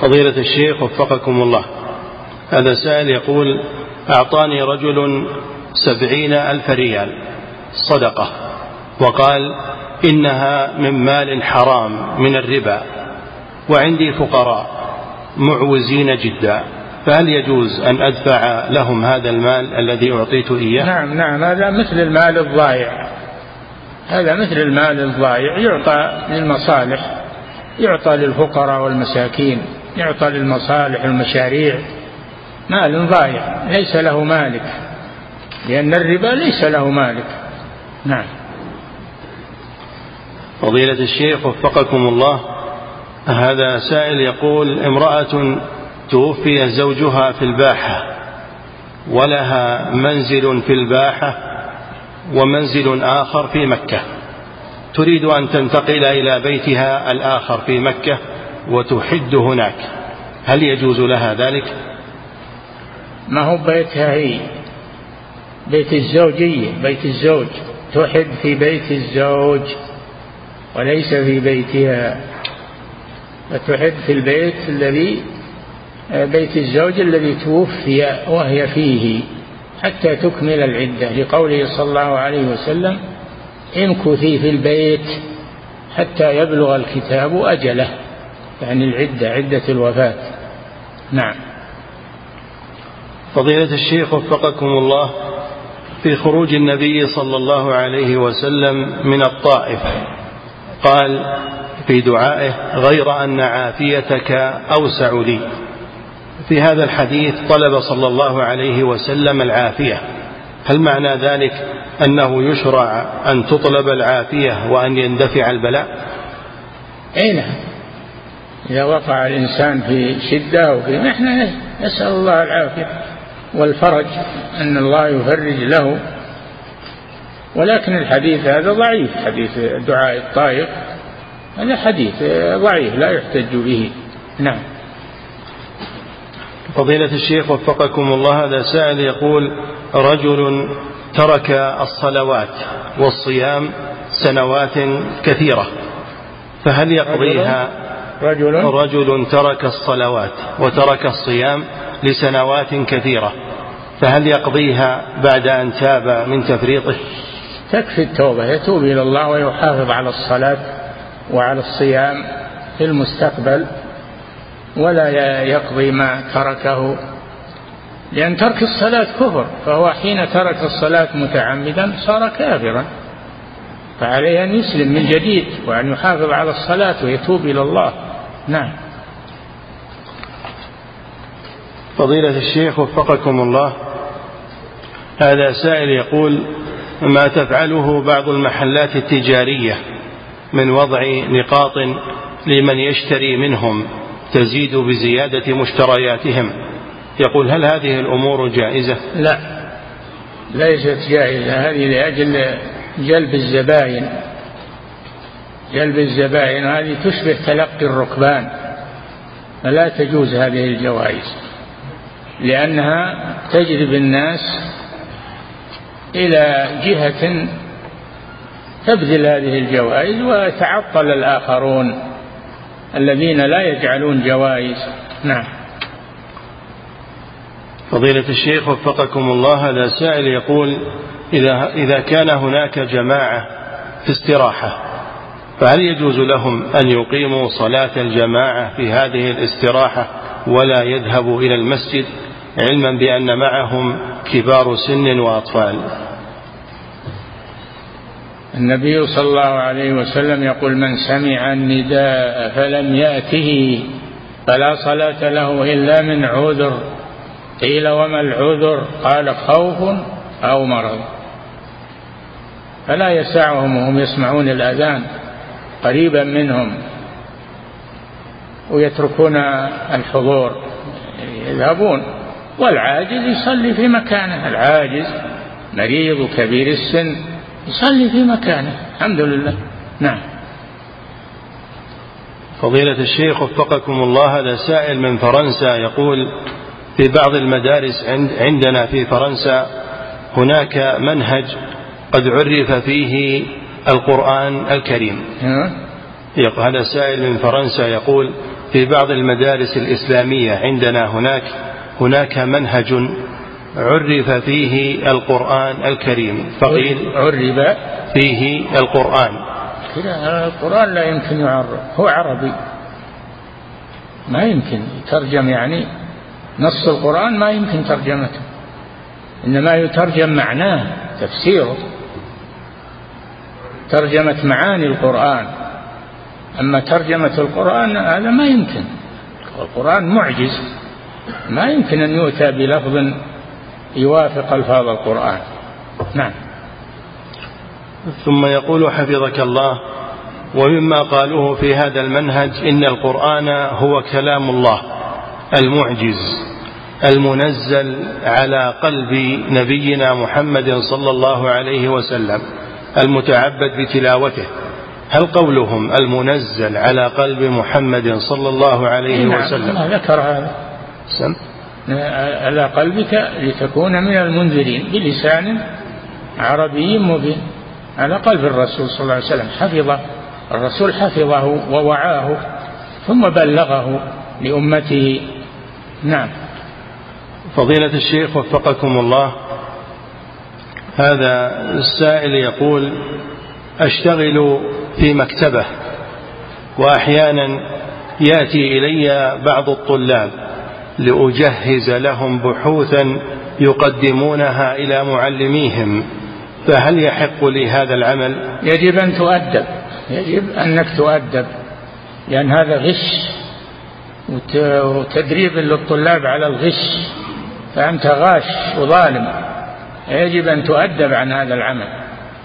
فضيلة الشيخ وفقكم الله. هذا سائل يقول أعطاني رجل سبعين ألف ريال صدقة وقال إنها من مال حرام من الربا وعندي فقراء معوزين جدا فهل يجوز أن أدفع لهم هذا المال الذي أعطيت إياه؟ نعم نعم هذا مثل المال الضائع. هذا مثل المال الضائع يعطى للمصالح يعطى للفقراء والمساكين يعطى للمصالح المشاريع مال ضايع ليس له مالك لأن الربا ليس له مالك. نعم. فضيلة الشيخ وفقكم الله هذا سائل يقول امرأة توفي زوجها في الباحة ولها منزل في الباحة ومنزل آخر في مكة. تريد أن تنتقل إلى بيتها الآخر في مكة وتحد هناك. هل يجوز لها ذلك؟ ما هو بيتها هي؟ بيت الزوجية بيت الزوج. تحب في بيت الزوج وليس في بيتها. فتحب في البيت الذي بيت الزوج الذي توفي وهي فيه. حتى تكمل العدة. لقوله صلى الله عليه وسلم امكثي في البيت حتى يبلغ الكتاب أجله. يعني العدة عدة الوفاة. نعم. فضيلة الشيخ وفقكم الله في خروج النبي صلى الله عليه وسلم من الطائف قال في دعائه غير أن عافيتك أوسع لي. في هذا الحديث طلب صلى الله عليه وسلم العافية. هل معنى ذلك أنه يشرع أن تطلب العافية وأن يندفع البلاء؟ أي نعم. إذا وقع الإنسان في شدة وفي محنة نسأل الله العافية والفرج أن الله يفرج له. ولكن الحديث هذا ضعيف حديث دعاء الطائف هذا حديث ضعيف لا يحتج به. نعم. فضيلة الشيخ وفقكم الله هذا سائل يقول رجل ترك الصلوات والصيام سنوات كثيرة فهل يقضيها؟ رجل؟ رجل. ترك الصلوات وترك الصيام لسنوات كثيرة فهل يقضيها بعد أن تاب من تفريطه؟ تكفي التوبة يتوب إلى الله ويحافظ على الصلاة وعلى الصيام في المستقبل. ولا يقضي ما تركه. لأن ترك الصلاة كفر فهو حين ترك الصلاة متعمدا صار كافرا. فعليه أن يسلم من جديد وأن يحافظ على الصلاة ويتوب إلى الله. نعم. فضيلة الشيخ وفقكم الله. هذا سائل يقول ما تفعله بعض المحلات التجارية من وضع نقاط لمن يشتري منهم؟ تزيد بزيادة مشترياتهم. يقول هل هذه الأمور جائزة؟ لا. ليست جائزة. هذه لأجل جلب الزباين. جلب الزبائن هذه تشبه تلقي الركبان. فلا تجوز هذه الجوائز لأنها تجذب الناس إلى جهة تبذل هذه الجوائز ويتعطل الآخرون. الذين لا يجعلون جوائز. نعم. فضيلة الشيخ وفقكم الله هذا سائل يقول إذا إذا كان هناك جماعة في استراحة فهل يجوز لهم أن يقيموا صلاة الجماعة في هذه الاستراحة ولا يذهبوا إلى المسجد؟ علما بأن معهم كبار سن وأطفال. النبي صلى الله عليه وسلم يقول من سمع النداء فلم يأته فلا صلاة له إلا من عذر. قيل وما العذر؟ قال خوف أو مرض. فلا يسعهم وهم يسمعون الأذان قريبا منهم ويتركون الحضور يذهبون. والعاجز يصلي في مكانه. العاجز مريض وكبير السن. يصلي في مكانه. الحمد لله. نعم. فضيلة الشيخ وفقكم الله هذا سائل من فرنسا يقول في بعض المدارس عندنا في فرنسا هناك منهج قد عرف فيه القرآن الكريم. هذا سائل من فرنسا يقول في بعض المدارس الإسلامية عندنا هناك هناك منهج عرف فيه القرآن الكريم. فقيل عرب فيه القرآن. القرآن لا يمكن يعرف. هو عربي. ما يمكن يترجم يعني نص القرآن ما يمكن ترجمته. إنما يترجم معناه تفسيره. ترجمة معاني القرآن. أما ترجمة القرآن هذا ما يمكن. القرآن معجز. ما يمكن أن يؤتى بلفظ يوافق ألفاظ القرآن. نعم. ثم يقول حفظك الله ومما قالوه في هذا المنهج إن القرآن هو كلام الله المعجز المنزل على قلب نبينا محمد صلى الله عليه وسلم المتعبد بتلاوته. هل قولهم المنزل على قلب محمد صلى الله عليه نعم وسلم؟ ذكر هذا. على قلبك لتكون من المنذرين بلسان عربي مبين على قلب الرسول صلى الله عليه وسلم. حفظه الرسول حفظه ووعاه ثم بلغه لأمته. نعم. فضيلة الشيخ وفقكم الله هذا السائل يقول أشتغل في مكتبة وأحيانا يأتي إلي بعض الطلاب لأجهز لهم بحوثا يقدمونها إلى معلميهم. فهل يحق لي هذا العمل؟ يجب أن تؤدب. يجب أنك تؤدب. لأن هذا غش وتدريب للطلاب على الغش. فأنت غاش وظالم. يجب أن تؤدب عن هذا العمل.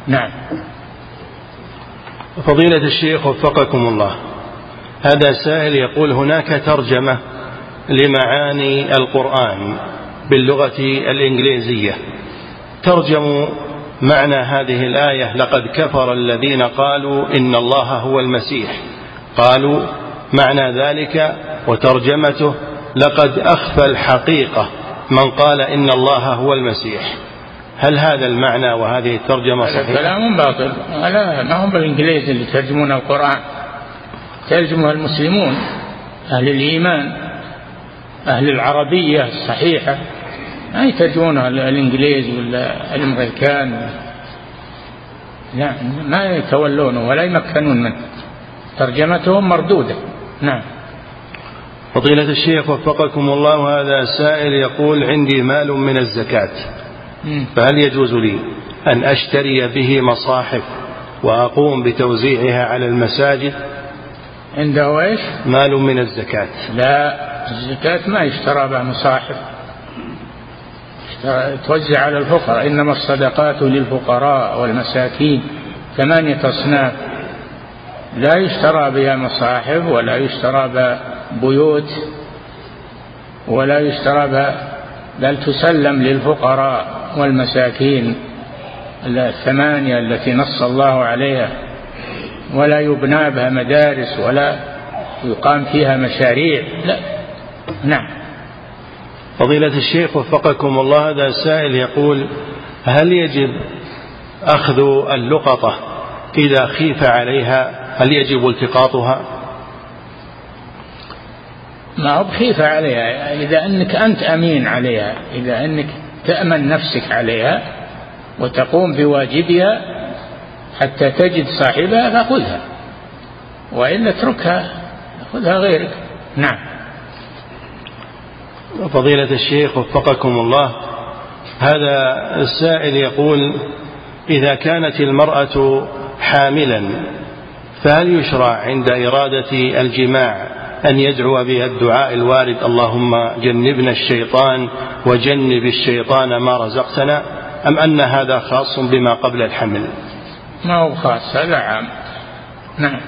نعم. فضيلة الشيخ وفقكم الله. هذا سائل يقول هناك ترجمة لمعاني القرآن باللغة الإنجليزية. ترجم معنى هذه الآية لقد كفر الذين قالوا إن الله هو المسيح قالوا معنى ذلك وترجمته لقد أخفى الحقيقة من قال إن الله هو المسيح هل هذا المعنى وهذه الترجمة صحيحة؟ كلام باطل. لا ما هم بالإنجليز اللي يترجمون القرآن. ترجمها المسلمون أهل الإيمان. أهل العربية الصحيحة ما يترجمونها الإنجليز ولا الأمريكان. لا ما يتولونه ولا يمكنون منه. ترجمتهم مردودة. نعم. فضيلة الشيخ وفقكم الله هذا سائل يقول عندي مال من الزكاة فهل يجوز لي أن أشتري به مصاحف وأقوم بتوزيعها على المساجد؟ عنده إيش؟ مال من الزكاة. لا. الزكاة ما يشترى بها مصاحف توزع على الفقراء. إنما الصدقات للفقراء والمساكين. ثمانية أصناف. لا يشترى بها مصاحف ولا يشترى بها بيوت ولا يشترى بها بل تسلم للفقراء والمساكين. الثمانية التي نص الله عليها. ولا يبنى بها مدارس ولا يقام فيها مشاريع. لا. نعم. فضيلة الشيخ وفقكم الله هذا سائل يقول هل يجب أخذ اللقطة إذا خيف عليها؟ هل يجب التقاطها؟ ما هو بخيف عليها إذا أنك أنت أمين عليها إذا أنك تأمن نفسك عليها وتقوم بواجبها حتى تجد صاحبها فخذها وإلا اتركها خذها غيرك. نعم. فضيلة الشيخ وفقكم الله. هذا السائل يقول إذا كانت المرأة حاملا فهل يشرع عند إرادة الجماع أن يدعو بها الدعاء الوارد اللهم جنبنا الشيطان وجنب الشيطان ما رزقتنا أم أن هذا خاص بما قبل الحمل؟ ما هو خاص هذا عام. نعم.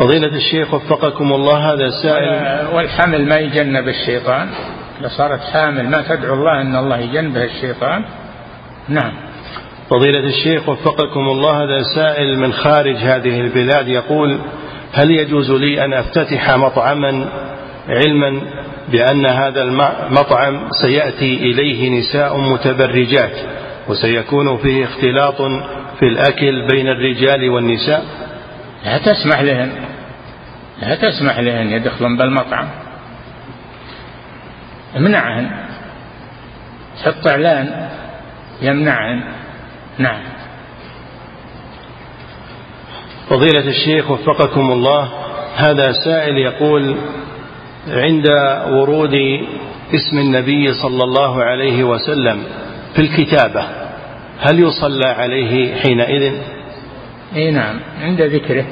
فضيلة الشيخ وفقكم الله هذا سائل. والحمل ما يجنب الشيطان. إذا صارت حامل ما تدعو الله أن الله يجنبها الشيطان؟ نعم. فضيلة الشيخ وفقكم الله هذا سائل من خارج هذه البلاد يقول هل يجوز لي أن أفتتح مطعما علما بأن هذا المطعم سيأتي إليه نساء متبرجات وسيكون فيه اختلاط في الأكل بين الرجال والنساء؟ لا تسمح لهن. لا تسمح لهن يدخلن بالمطعم. امنعهن. حط إعلان. يمنعهن. نعم. فضيلة الشيخ وفقكم الله هذا سائل يقول عند ورود اسم النبي صلى الله عليه وسلم في الكتابة هل يصلى عليه حينئذ؟ إي نعم عند ذكره.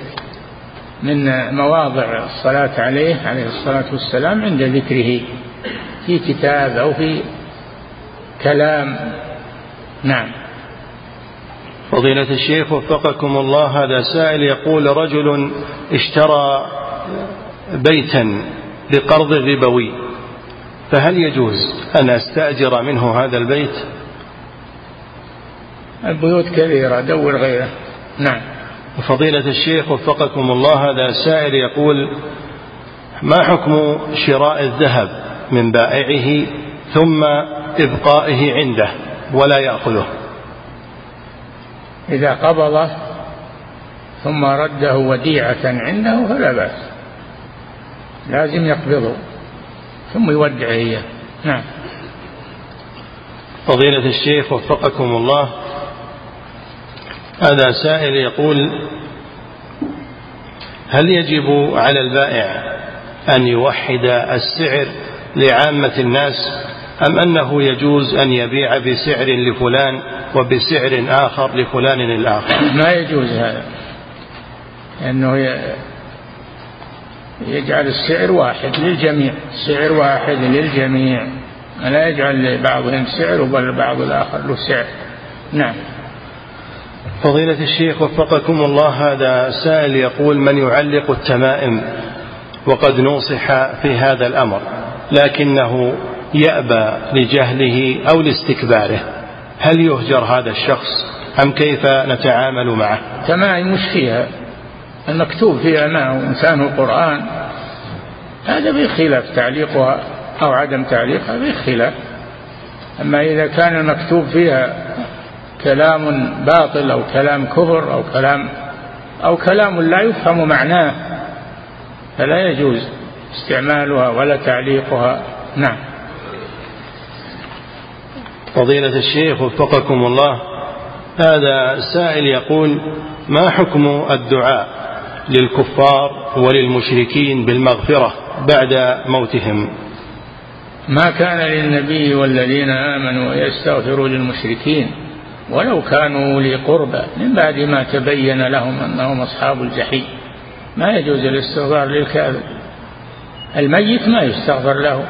من مواضع الصلاة عليه عليه الصلاة والسلام عند ذكره في كتاب أو في كلام. نعم. فضيلة الشيخ وفقكم الله هذا سائل يقول رجل اشترى بيتا بقرض ربوي فهل يجوز أن أستأجر منه هذا البيت؟ البيوت كثيرة دور غيره. نعم. فضيلة الشيخ وفقكم الله هذا سائل يقول ما حكم شراء الذهب من بائعه ثم إبقائه عنده ولا يأخذه؟ إذا قبضه ثم رده وديعة عنده فلا بأس لازم يقبضه ثم يودع إياه. نعم. فضيلة الشيخ وفقكم الله هذا سائل يقول هل يجب على البائع أن يوحد السعر لعامة الناس أم أنه يجوز أن يبيع بسعر لفلان وبسعر آخر لفلان الآخر؟ ما يجوز هذا لأنه يجعل السعر واحد للجميع سعر واحد للجميع لا يجعل لبعضهم سعر وبعض الآخر له سعر. نعم. فضيلة الشيخ وفقكم الله هذا سائل يقول من يعلق التمائم وقد نوصح في هذا الأمر لكنه يأبى لجهله أو لاستكباره هل يهجر هذا الشخص أم كيف نتعامل معه؟ تمائم مش فيها المكتوب فيها هو إنسان القرآن هذا بخلاف تعليقها أو عدم تعليقها بخلاف أما إذا كان المكتوب فيها كلام باطل أو كلام كفر أو كلام أو كلام لا يفهم معناه فلا يجوز استعمالها ولا تعليقها. نعم. فضيلة الشيخ وفقكم الله هذا سائل يقول ما حكم الدعاء للكفار وللمشركين بالمغفرة بعد موتهم؟ ما كان للنبي والذين آمنوا يستغفروا للمشركين. ولو كانوا لي قربى من بعد ما تبين لهم أنهم أصحاب الجحيم. ما يجوز الاستغفار للكافر. الميت ما يستغفر له.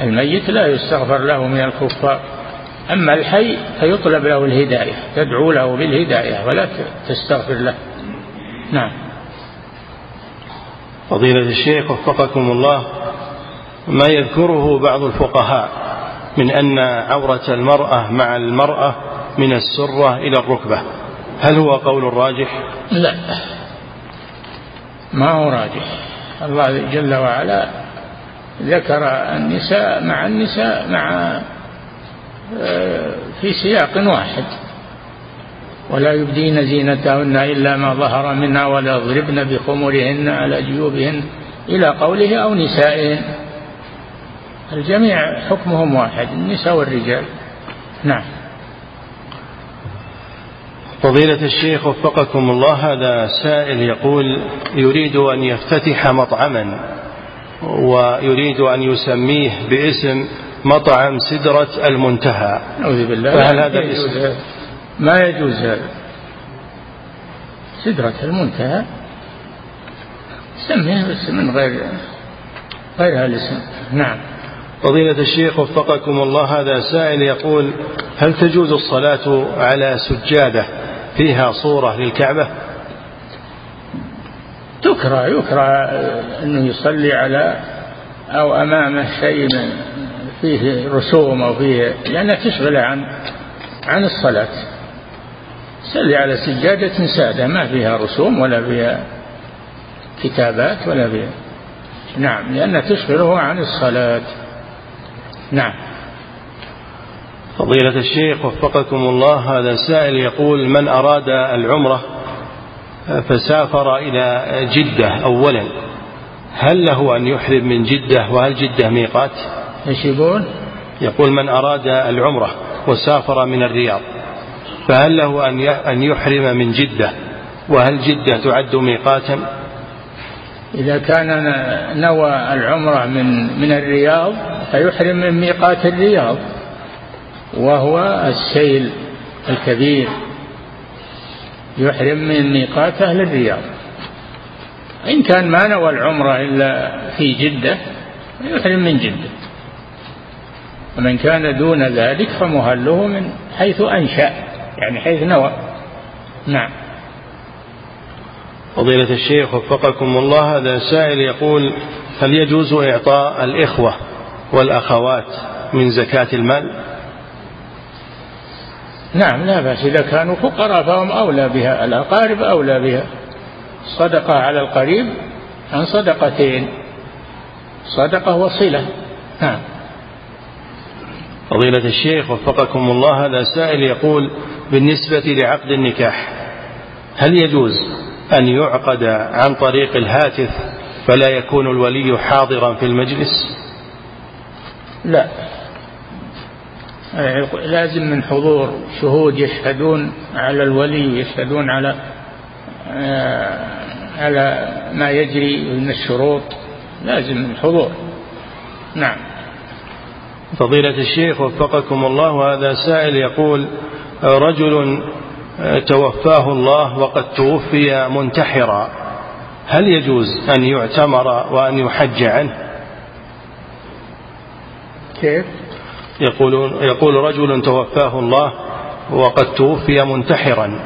الميت لا يستغفر له من الكفار. أما الحي فيطلب له الهداية تدعو له بالهداية ولا تستغفر له. نعم. فضيلة الشيخ وفقكم الله ما يذكره بعض الفقهاء. من أن عورة المرأة مع المرأة من السرة إلى الركبة. هل هو قول راجح؟ لا. ما هو راجح. الله جل وعلا ذكر النساء مع النساء مع آه، في سياق واحد. ولا يبدين زينتهن إلا ما ظهر منها ولا يضربن بخمرهن على جيوبهن إلى قوله أو نسائهن. الجميع حكمهم واحد النساء والرجال. نعم. فضيلة الشيخ وفقكم الله هذا سائل يقول يريد أن يفتتح مطعما ويريد أن يسميه باسم مطعم سدرة المنتهى. أعوذ بالله. فهل هذا الاسم ما يجوز هذا. سدرة المنتهى؟ سميه بس من غير غير هالاسم نعم. فضيلة الشيخ وفقكم الله هذا سائل يقول هل تجوز الصلاة على سجادة فيها صورة للكعبة؟ تكره يكره أنه يصلي على أو أمامه شيء فيه رسوم أو فيه لأنها تشغله عن عن الصلاة. صلي على سجادة سادة ما فيها رسوم ولا فيها كتابات ولا فيها. نعم لأنها تشغله عن الصلاة. نعم. فضيلة الشيخ وفقكم الله هذا سائل يقول من أراد العمرة فسافر إلى جدة أولا. هل له أن يحرم من جدة؟ وهل جدة ميقات؟ إيش يقول؟ يقول من أراد العمرة وسافر من الرياض. فهل له أن يحرم من جدة؟ وهل جدة تعد ميقاتا؟ إذا كان نوى العمرة من من الرياض فيحرم من ميقات الرياض وهو السيل الكبير. يحرم من ميقات أهل الرياض. إن كان ما نوى العمرة إلا في جدة يحرم من جدة. ومن كان دون ذلك فمهله من حيث أنشأ يعني حيث نوى. نعم. فضيلة الشيخ وفقكم الله هذا سائل يقول هل يجوز إعطاء الإخوة والأخوات من زكاة المال؟ نعم لا بأس. إذا كانوا فقراء فهم أولى بها. الأقارب أولى بها. صدقة على القريب عن صدقتين. صدقة وصلة. نعم. فضيلة الشيخ وفقكم الله هذا سائل يقول بالنسبة لعقد النكاح هل يجوز أن يعقد عن طريق الهاتف فلا يكون الولي حاضرا في المجلس؟ لا. لازم من حضور شهود يشهدون على الولي يشهدون على آه، على ما يجري من الشروط. لازم من حضور. نعم. فضيلة الشيخ وفقكم الله هذا سائل يقول رجل توفاه الله وقد توفي منتحرا هل يجوز أن يعتمر وأن يحج عنه؟ كيف؟ يقول, يقول رجل توفاه الله وقد توفي منتحرا.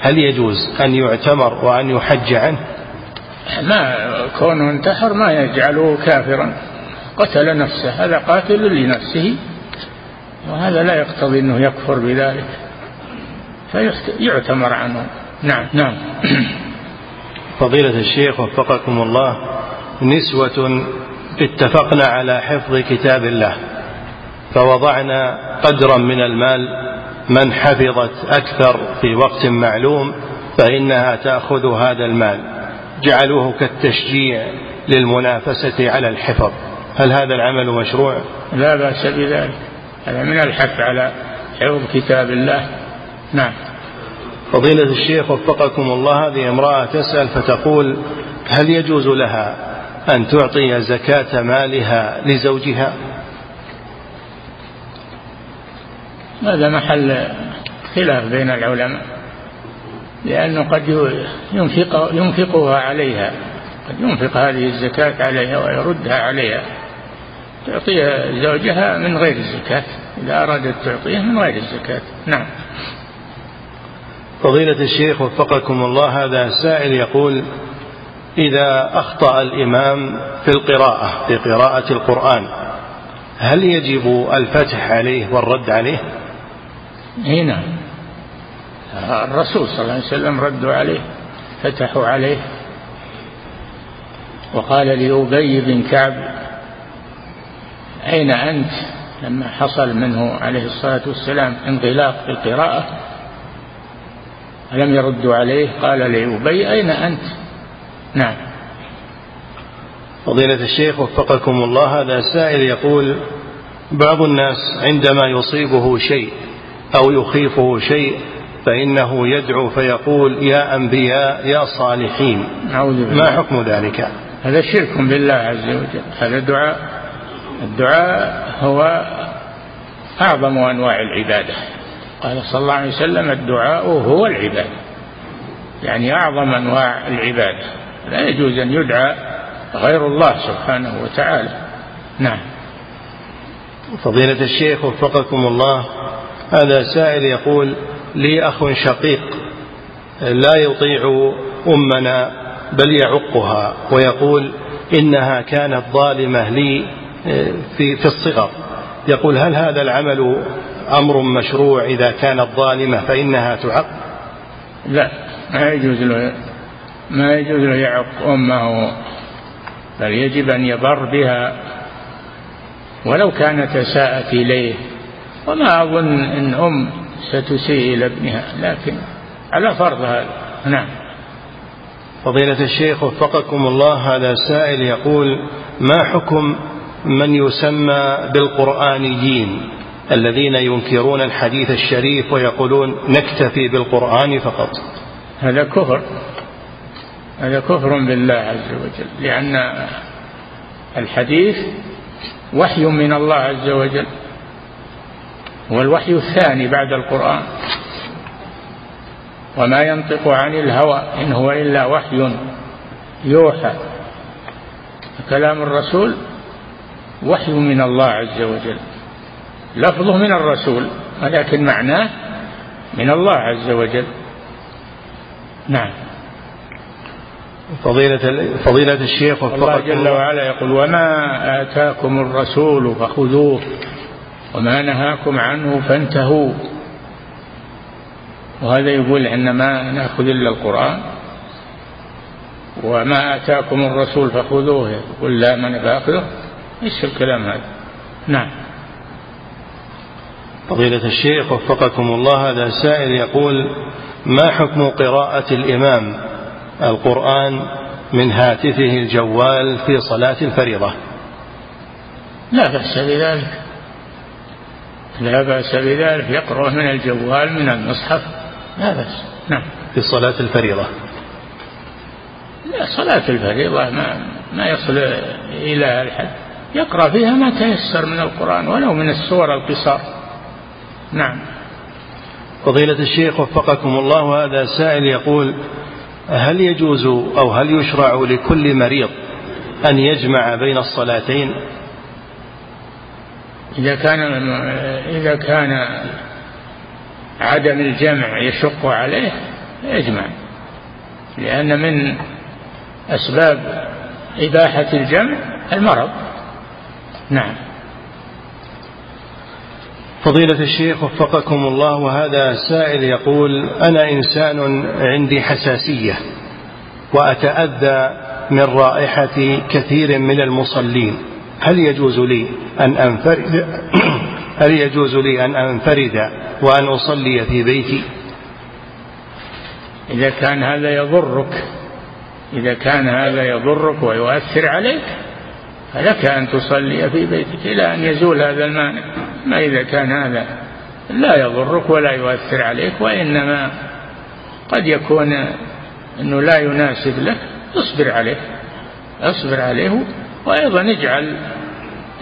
هل يجوز أن يعتمر وأن يحج عنه؟ ما كونه انتحر ما يجعله كافرا. قتل نفسه هذا قاتل لنفسه وهذا لا يقتضي أنه يكفر بذلك. فيعتمر عنه. نعم نعم. فضيلة الشيخ وفقكم الله نسوة اتفقنا على حفظ كتاب الله. فوضعنا قدرا من المال من حفظت أكثر في وقت معلوم فإنها تأخذ هذا المال. جعلوه كالتشجيع للمنافسة على الحفظ. هل هذا العمل مشروع؟ لا بأس بذلك. هذا من الحث على حفظ كتاب الله. نعم. فضيلة الشيخ وفقكم الله هذه امرأة تسأل فتقول هل يجوز لها أن تعطي زكاة مالها لزوجها؟ هذا محل خلاف بين العلماء لأنه قد ينفق ينفقها عليها قد ينفق هذه الزكاة عليها ويردها عليها. تعطيها زوجها من غير الزكاة إذا أرادت تعطيه من غير الزكاة. نعم. فضيلة الشيخ وفقكم الله هذا سائل يقول إذا أخطأ الإمام في القراءة في قراءة القرآن هل يجب الفتح عليه والرد عليه؟ اي نعم. الرسول صلى الله عليه وسلم ردوا عليه فتحوا عليه. وقال لأبي بن كعب أين أنت؟ لما حصل منه عليه الصلاة والسلام انطلاق في القراءة ألم يردوا عليه؟ قال لأبي أين أنت؟ نعم. فضيلة الشيخ وفقكم الله هذا سائل يقول بعض الناس عندما يصيبه شيء. أو يخيفه شيء فإنه يدعو فيقول يا أنبياء يا صالحين. ما حكم ذلك؟ هذا شرك بالله عز وجل. هذا دعاء الدعاء هو أعظم أنواع العبادة. قال صلى الله عليه وسلم الدعاء هو العبادة. يعني أعظم أنواع العبادة. لا يجوز أن يدعى غير الله سبحانه وتعالى. نعم. فضيلة الشيخ وفقكم الله هذا سائل يقول لي أخ شقيق لا يطيع أمنا بل يعقها ويقول إنها كانت ظالمة لي آه، في في الصغر. يقول هل هذا العمل أمر مشروع إذا كانت ظالمة فإنها تعق؟ لا ما يجوز له ما يجوز له يعق أمه بل يجب أن يبر بها ولو كانت أساءت إليه. وما أظن أن أم ستسيء إلى ابنها لكن على فرض هذا. نعم. فضيلة الشيخ وفقكم الله هذا سائل يقول ما حكم من يسمى بالقرآنيين الذين ينكرون الحديث الشريف ويقولون نكتفي بالقرآن فقط؟ هذا كفر. هذا كفر بالله عز وجل لأن الحديث وحي من الله عز وجل. والوحي الثاني بعد القرآن. وما ينطق عن الهوى إن هو إلا وحي يوحى. كلام الرسول وحي من الله عز وجل. لفظه من الرسول ولكن معناه من الله عز وجل. نعم. فضيلة فضيلة الشيخ الله جل وعلا يقول وما آتاكم الرسول فخذوه. وما نهاكم عنه فانتهوا. وهذا يقول إن ما نأخذ إلا القرآن وما آتاكم الرسول فخذوه. يقول لا من باخذه إيش الكلام هذا؟ نعم. فضيلة الشيخ وفقكم الله هذا سائل يقول ما حكم قراءة الإمام؟ القرآن من هاتفه الجوال في صلاة الفريضة. لا بأس بذلك. لا بأس بذلك يقرأ من الجوال من المصحف. لا بأس. نعم. في صلاة الفريضة. لا صلاة الفريضة ما ما يصل إلى الحد. يقرأ فيها ما تيسر من القرآن ولو من السور القصار. نعم. فضيلة الشيخ وفقكم الله هذا سائل يقول هل يجوز أو هل يشرع لكل مريض أن يجمع بين الصلاتين؟ إذا كان إذا كان عدم الجمع يشق عليه يجمع. لأن من أسباب إباحة الجمع المرض. نعم. فضيلة الشيخ وفقكم الله وهذا سائل يقول أنا إنسان عندي حساسية وأتأذى من رائحة كثير من المصلين. هل يجوز لي أن أنفرد هل يجوز لي أن أنفرد وأن أصلي في بيتي؟ إذا كان هذا يضرك إذا كان هذا يضرك ويؤثر عليك فلك أن تصلي في بيتك إلى أن يزول هذا المانع. ما إذا كان هذا لا يضرك ولا يؤثر عليك وإنما قد يكون أنه لا يناسب لك اصبر عليه اصبر عليه وأيضا اجعل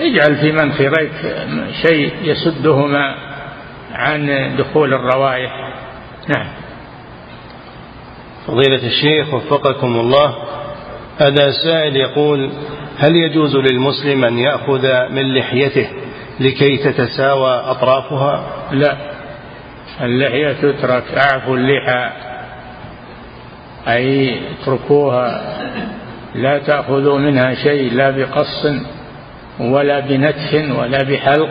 اجعل في منخريك شيء يسدهما عن دخول الروائح. نعم. فضيلة الشيخ وفقكم الله هذا سائل يقول هل يجوز للمسلم أن يأخذ من لحيته لكي تتساوى أطرافها؟ لا. اللحية تترك أعفوا اللحى. أي اتركوها لا تأخذوا منها شيء لا بقص. ولا بنتف ولا بحلق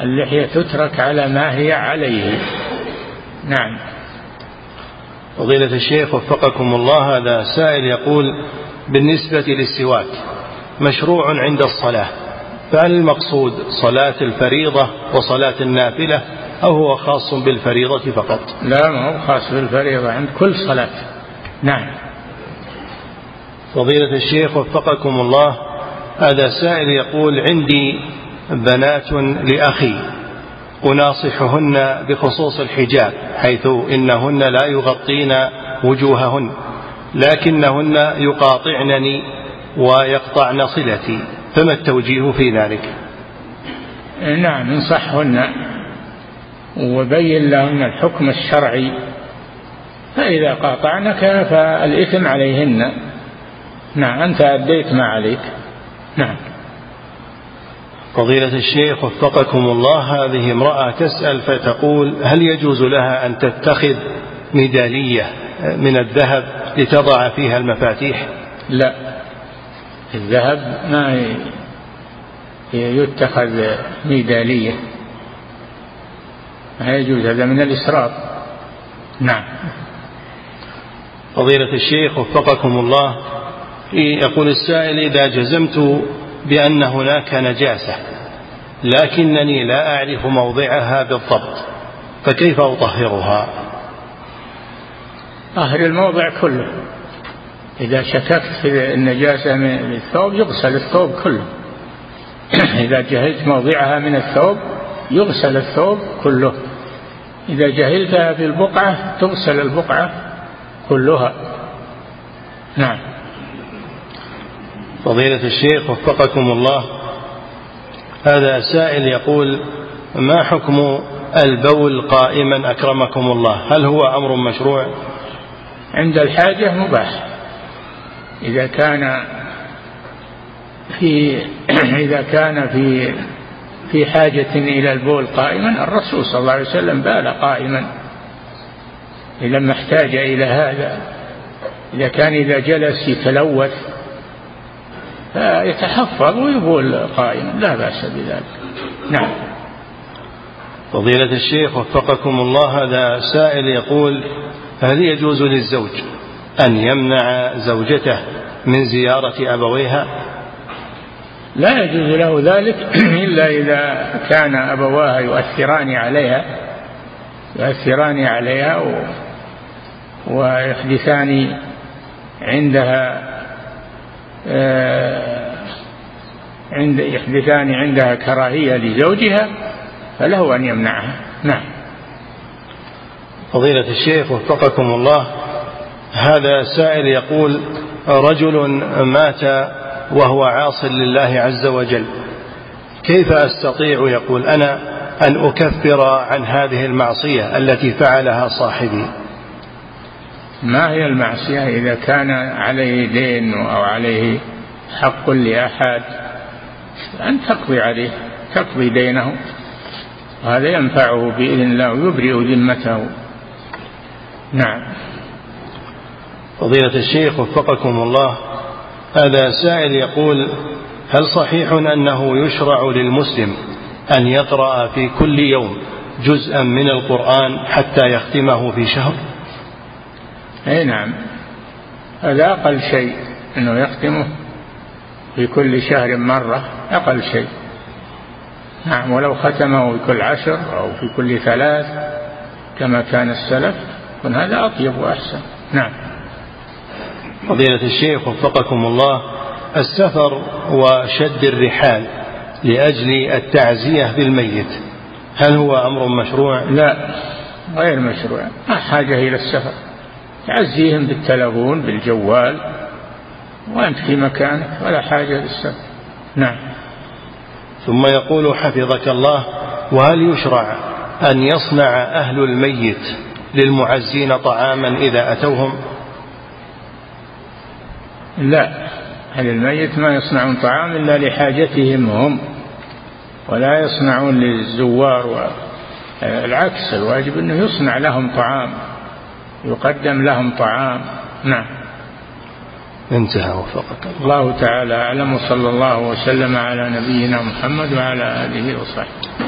اللحية تترك على ما هي عليه. نعم. فضيلة الشيخ وفقكم الله هذا سائل يقول بالنسبة للسواك مشروع عند الصلاة فهل المقصود صلاة الفريضة وصلاة النافلة أو هو خاص بالفريضة فقط؟ لا ما هو خاص بالفريضة عند كل صلاة. نعم. فضيلة الشيخ وفقكم الله هذا سائل يقول عندي بنات لأخي أناصحهن بخصوص الحجاب حيث إنهن لا يغطين وجوههن لكنهن يقاطعنني ويقطعن صلتي فما التوجيه في ذلك؟ نعم انصحهن وبين لهن الحكم الشرعي فإذا قاطعنك فالإثم عليهن. نعم أنت أديت ما عليك. نعم. فضيلة الشيخ وفقكم الله هذه امرأة تسأل فتقول هل يجوز لها أن تتخذ ميدالية من الذهب لتضع فيها المفاتيح؟ لا. الذهب ما يتخذ ميدالية. ما يجوز هذا من الإسراف. نعم. فضيلة الشيخ وفقكم الله يقول السائل إذا جزمت بأن هناك نجاسة لكنني لا أعرف موضعها بالضبط فكيف أطهرها؟ طهر الموضع كله. إذا شككت في النجاسة من الثوب يغسل الثوب كله. إذا جهلت موضعها من الثوب يغسل الثوب كله. إذا جهلتها في البقعة تغسل البقعة كلها. نعم. فضيلة الشيخ وفقكم الله. هذا سائل يقول ما حكم البول قائما أكرمكم الله؟ هل هو أمر مشروع؟ عند الحاجة مباح. إذا كان في إذا كان في في حاجة إلى البول قائما الرسول صلى الله عليه وسلم بال قائما. لما احتاج إلى هذا إذا كان إذا جلس يتلوث فيتحفظ ويبول قائما لا بأس بذلك. نعم. فضيلة الشيخ وفقكم الله هذا سائل يقول هل يجوز للزوج أن يمنع زوجته من زيارة أبويها؟ لا يجوز له ذلك إلا إذا كان أبواها يؤثران عليها يؤثران عليها و... ويحدثان عندها عند يحدثان عندها كراهية لزوجها فله أن يمنعها. نعم. فضيلة الشيخ وفقكم الله هذا سائل يقول رجل مات وهو عاص لله عز وجل. كيف أستطيع يقول أنا أن أكفر عن هذه المعصية التي فعلها صاحبي؟ ما هي المعصية إذا كان عليه دين أو عليه حق لأحد؟ أن تقضي عليه تقضي دينه. وهذا ينفعه بإذن الله ويبرئ ذمته. نعم. فضيلة الشيخ وفقكم الله هذا سائل يقول هل صحيح أنه يشرع للمسلم أن يقرأ في كل يوم جزءا من القرآن حتى يختمه في شهر؟ أي نعم. هذا أقل شيء أنه يختمه في كل شهر مرة أقل شيء. نعم ولو ختمه في كل عشر أو في كل ثلاث كما كان السلف يكون هذا أطيب وأحسن. نعم. فضيلة الشيخ وفقكم الله السفر وشد الرحال لأجل التعزية بالميت هل هو أمر مشروع؟ لا غير مشروع ما حاجة إلى السفر. تعزيهم بالتلفون بالجوال. وأنت في مكانك ولا حاجة للسفر نعم. ثم يقول حفظك الله وهل يشرع أن يصنع أهل الميت للمعزين طعاما إذا أتوهم؟ لا. أهل الميت ما يصنعون طعام إلا لحاجتهم هم ولا يصنعون للزوار العكس الواجب أنه يصنع لهم طعام. يقدم لهم طعام. نعم. انتهى وفقك. الله تعالى أعلم وصلى الله وسلم على نبينا محمد وعلى آله وصحبه.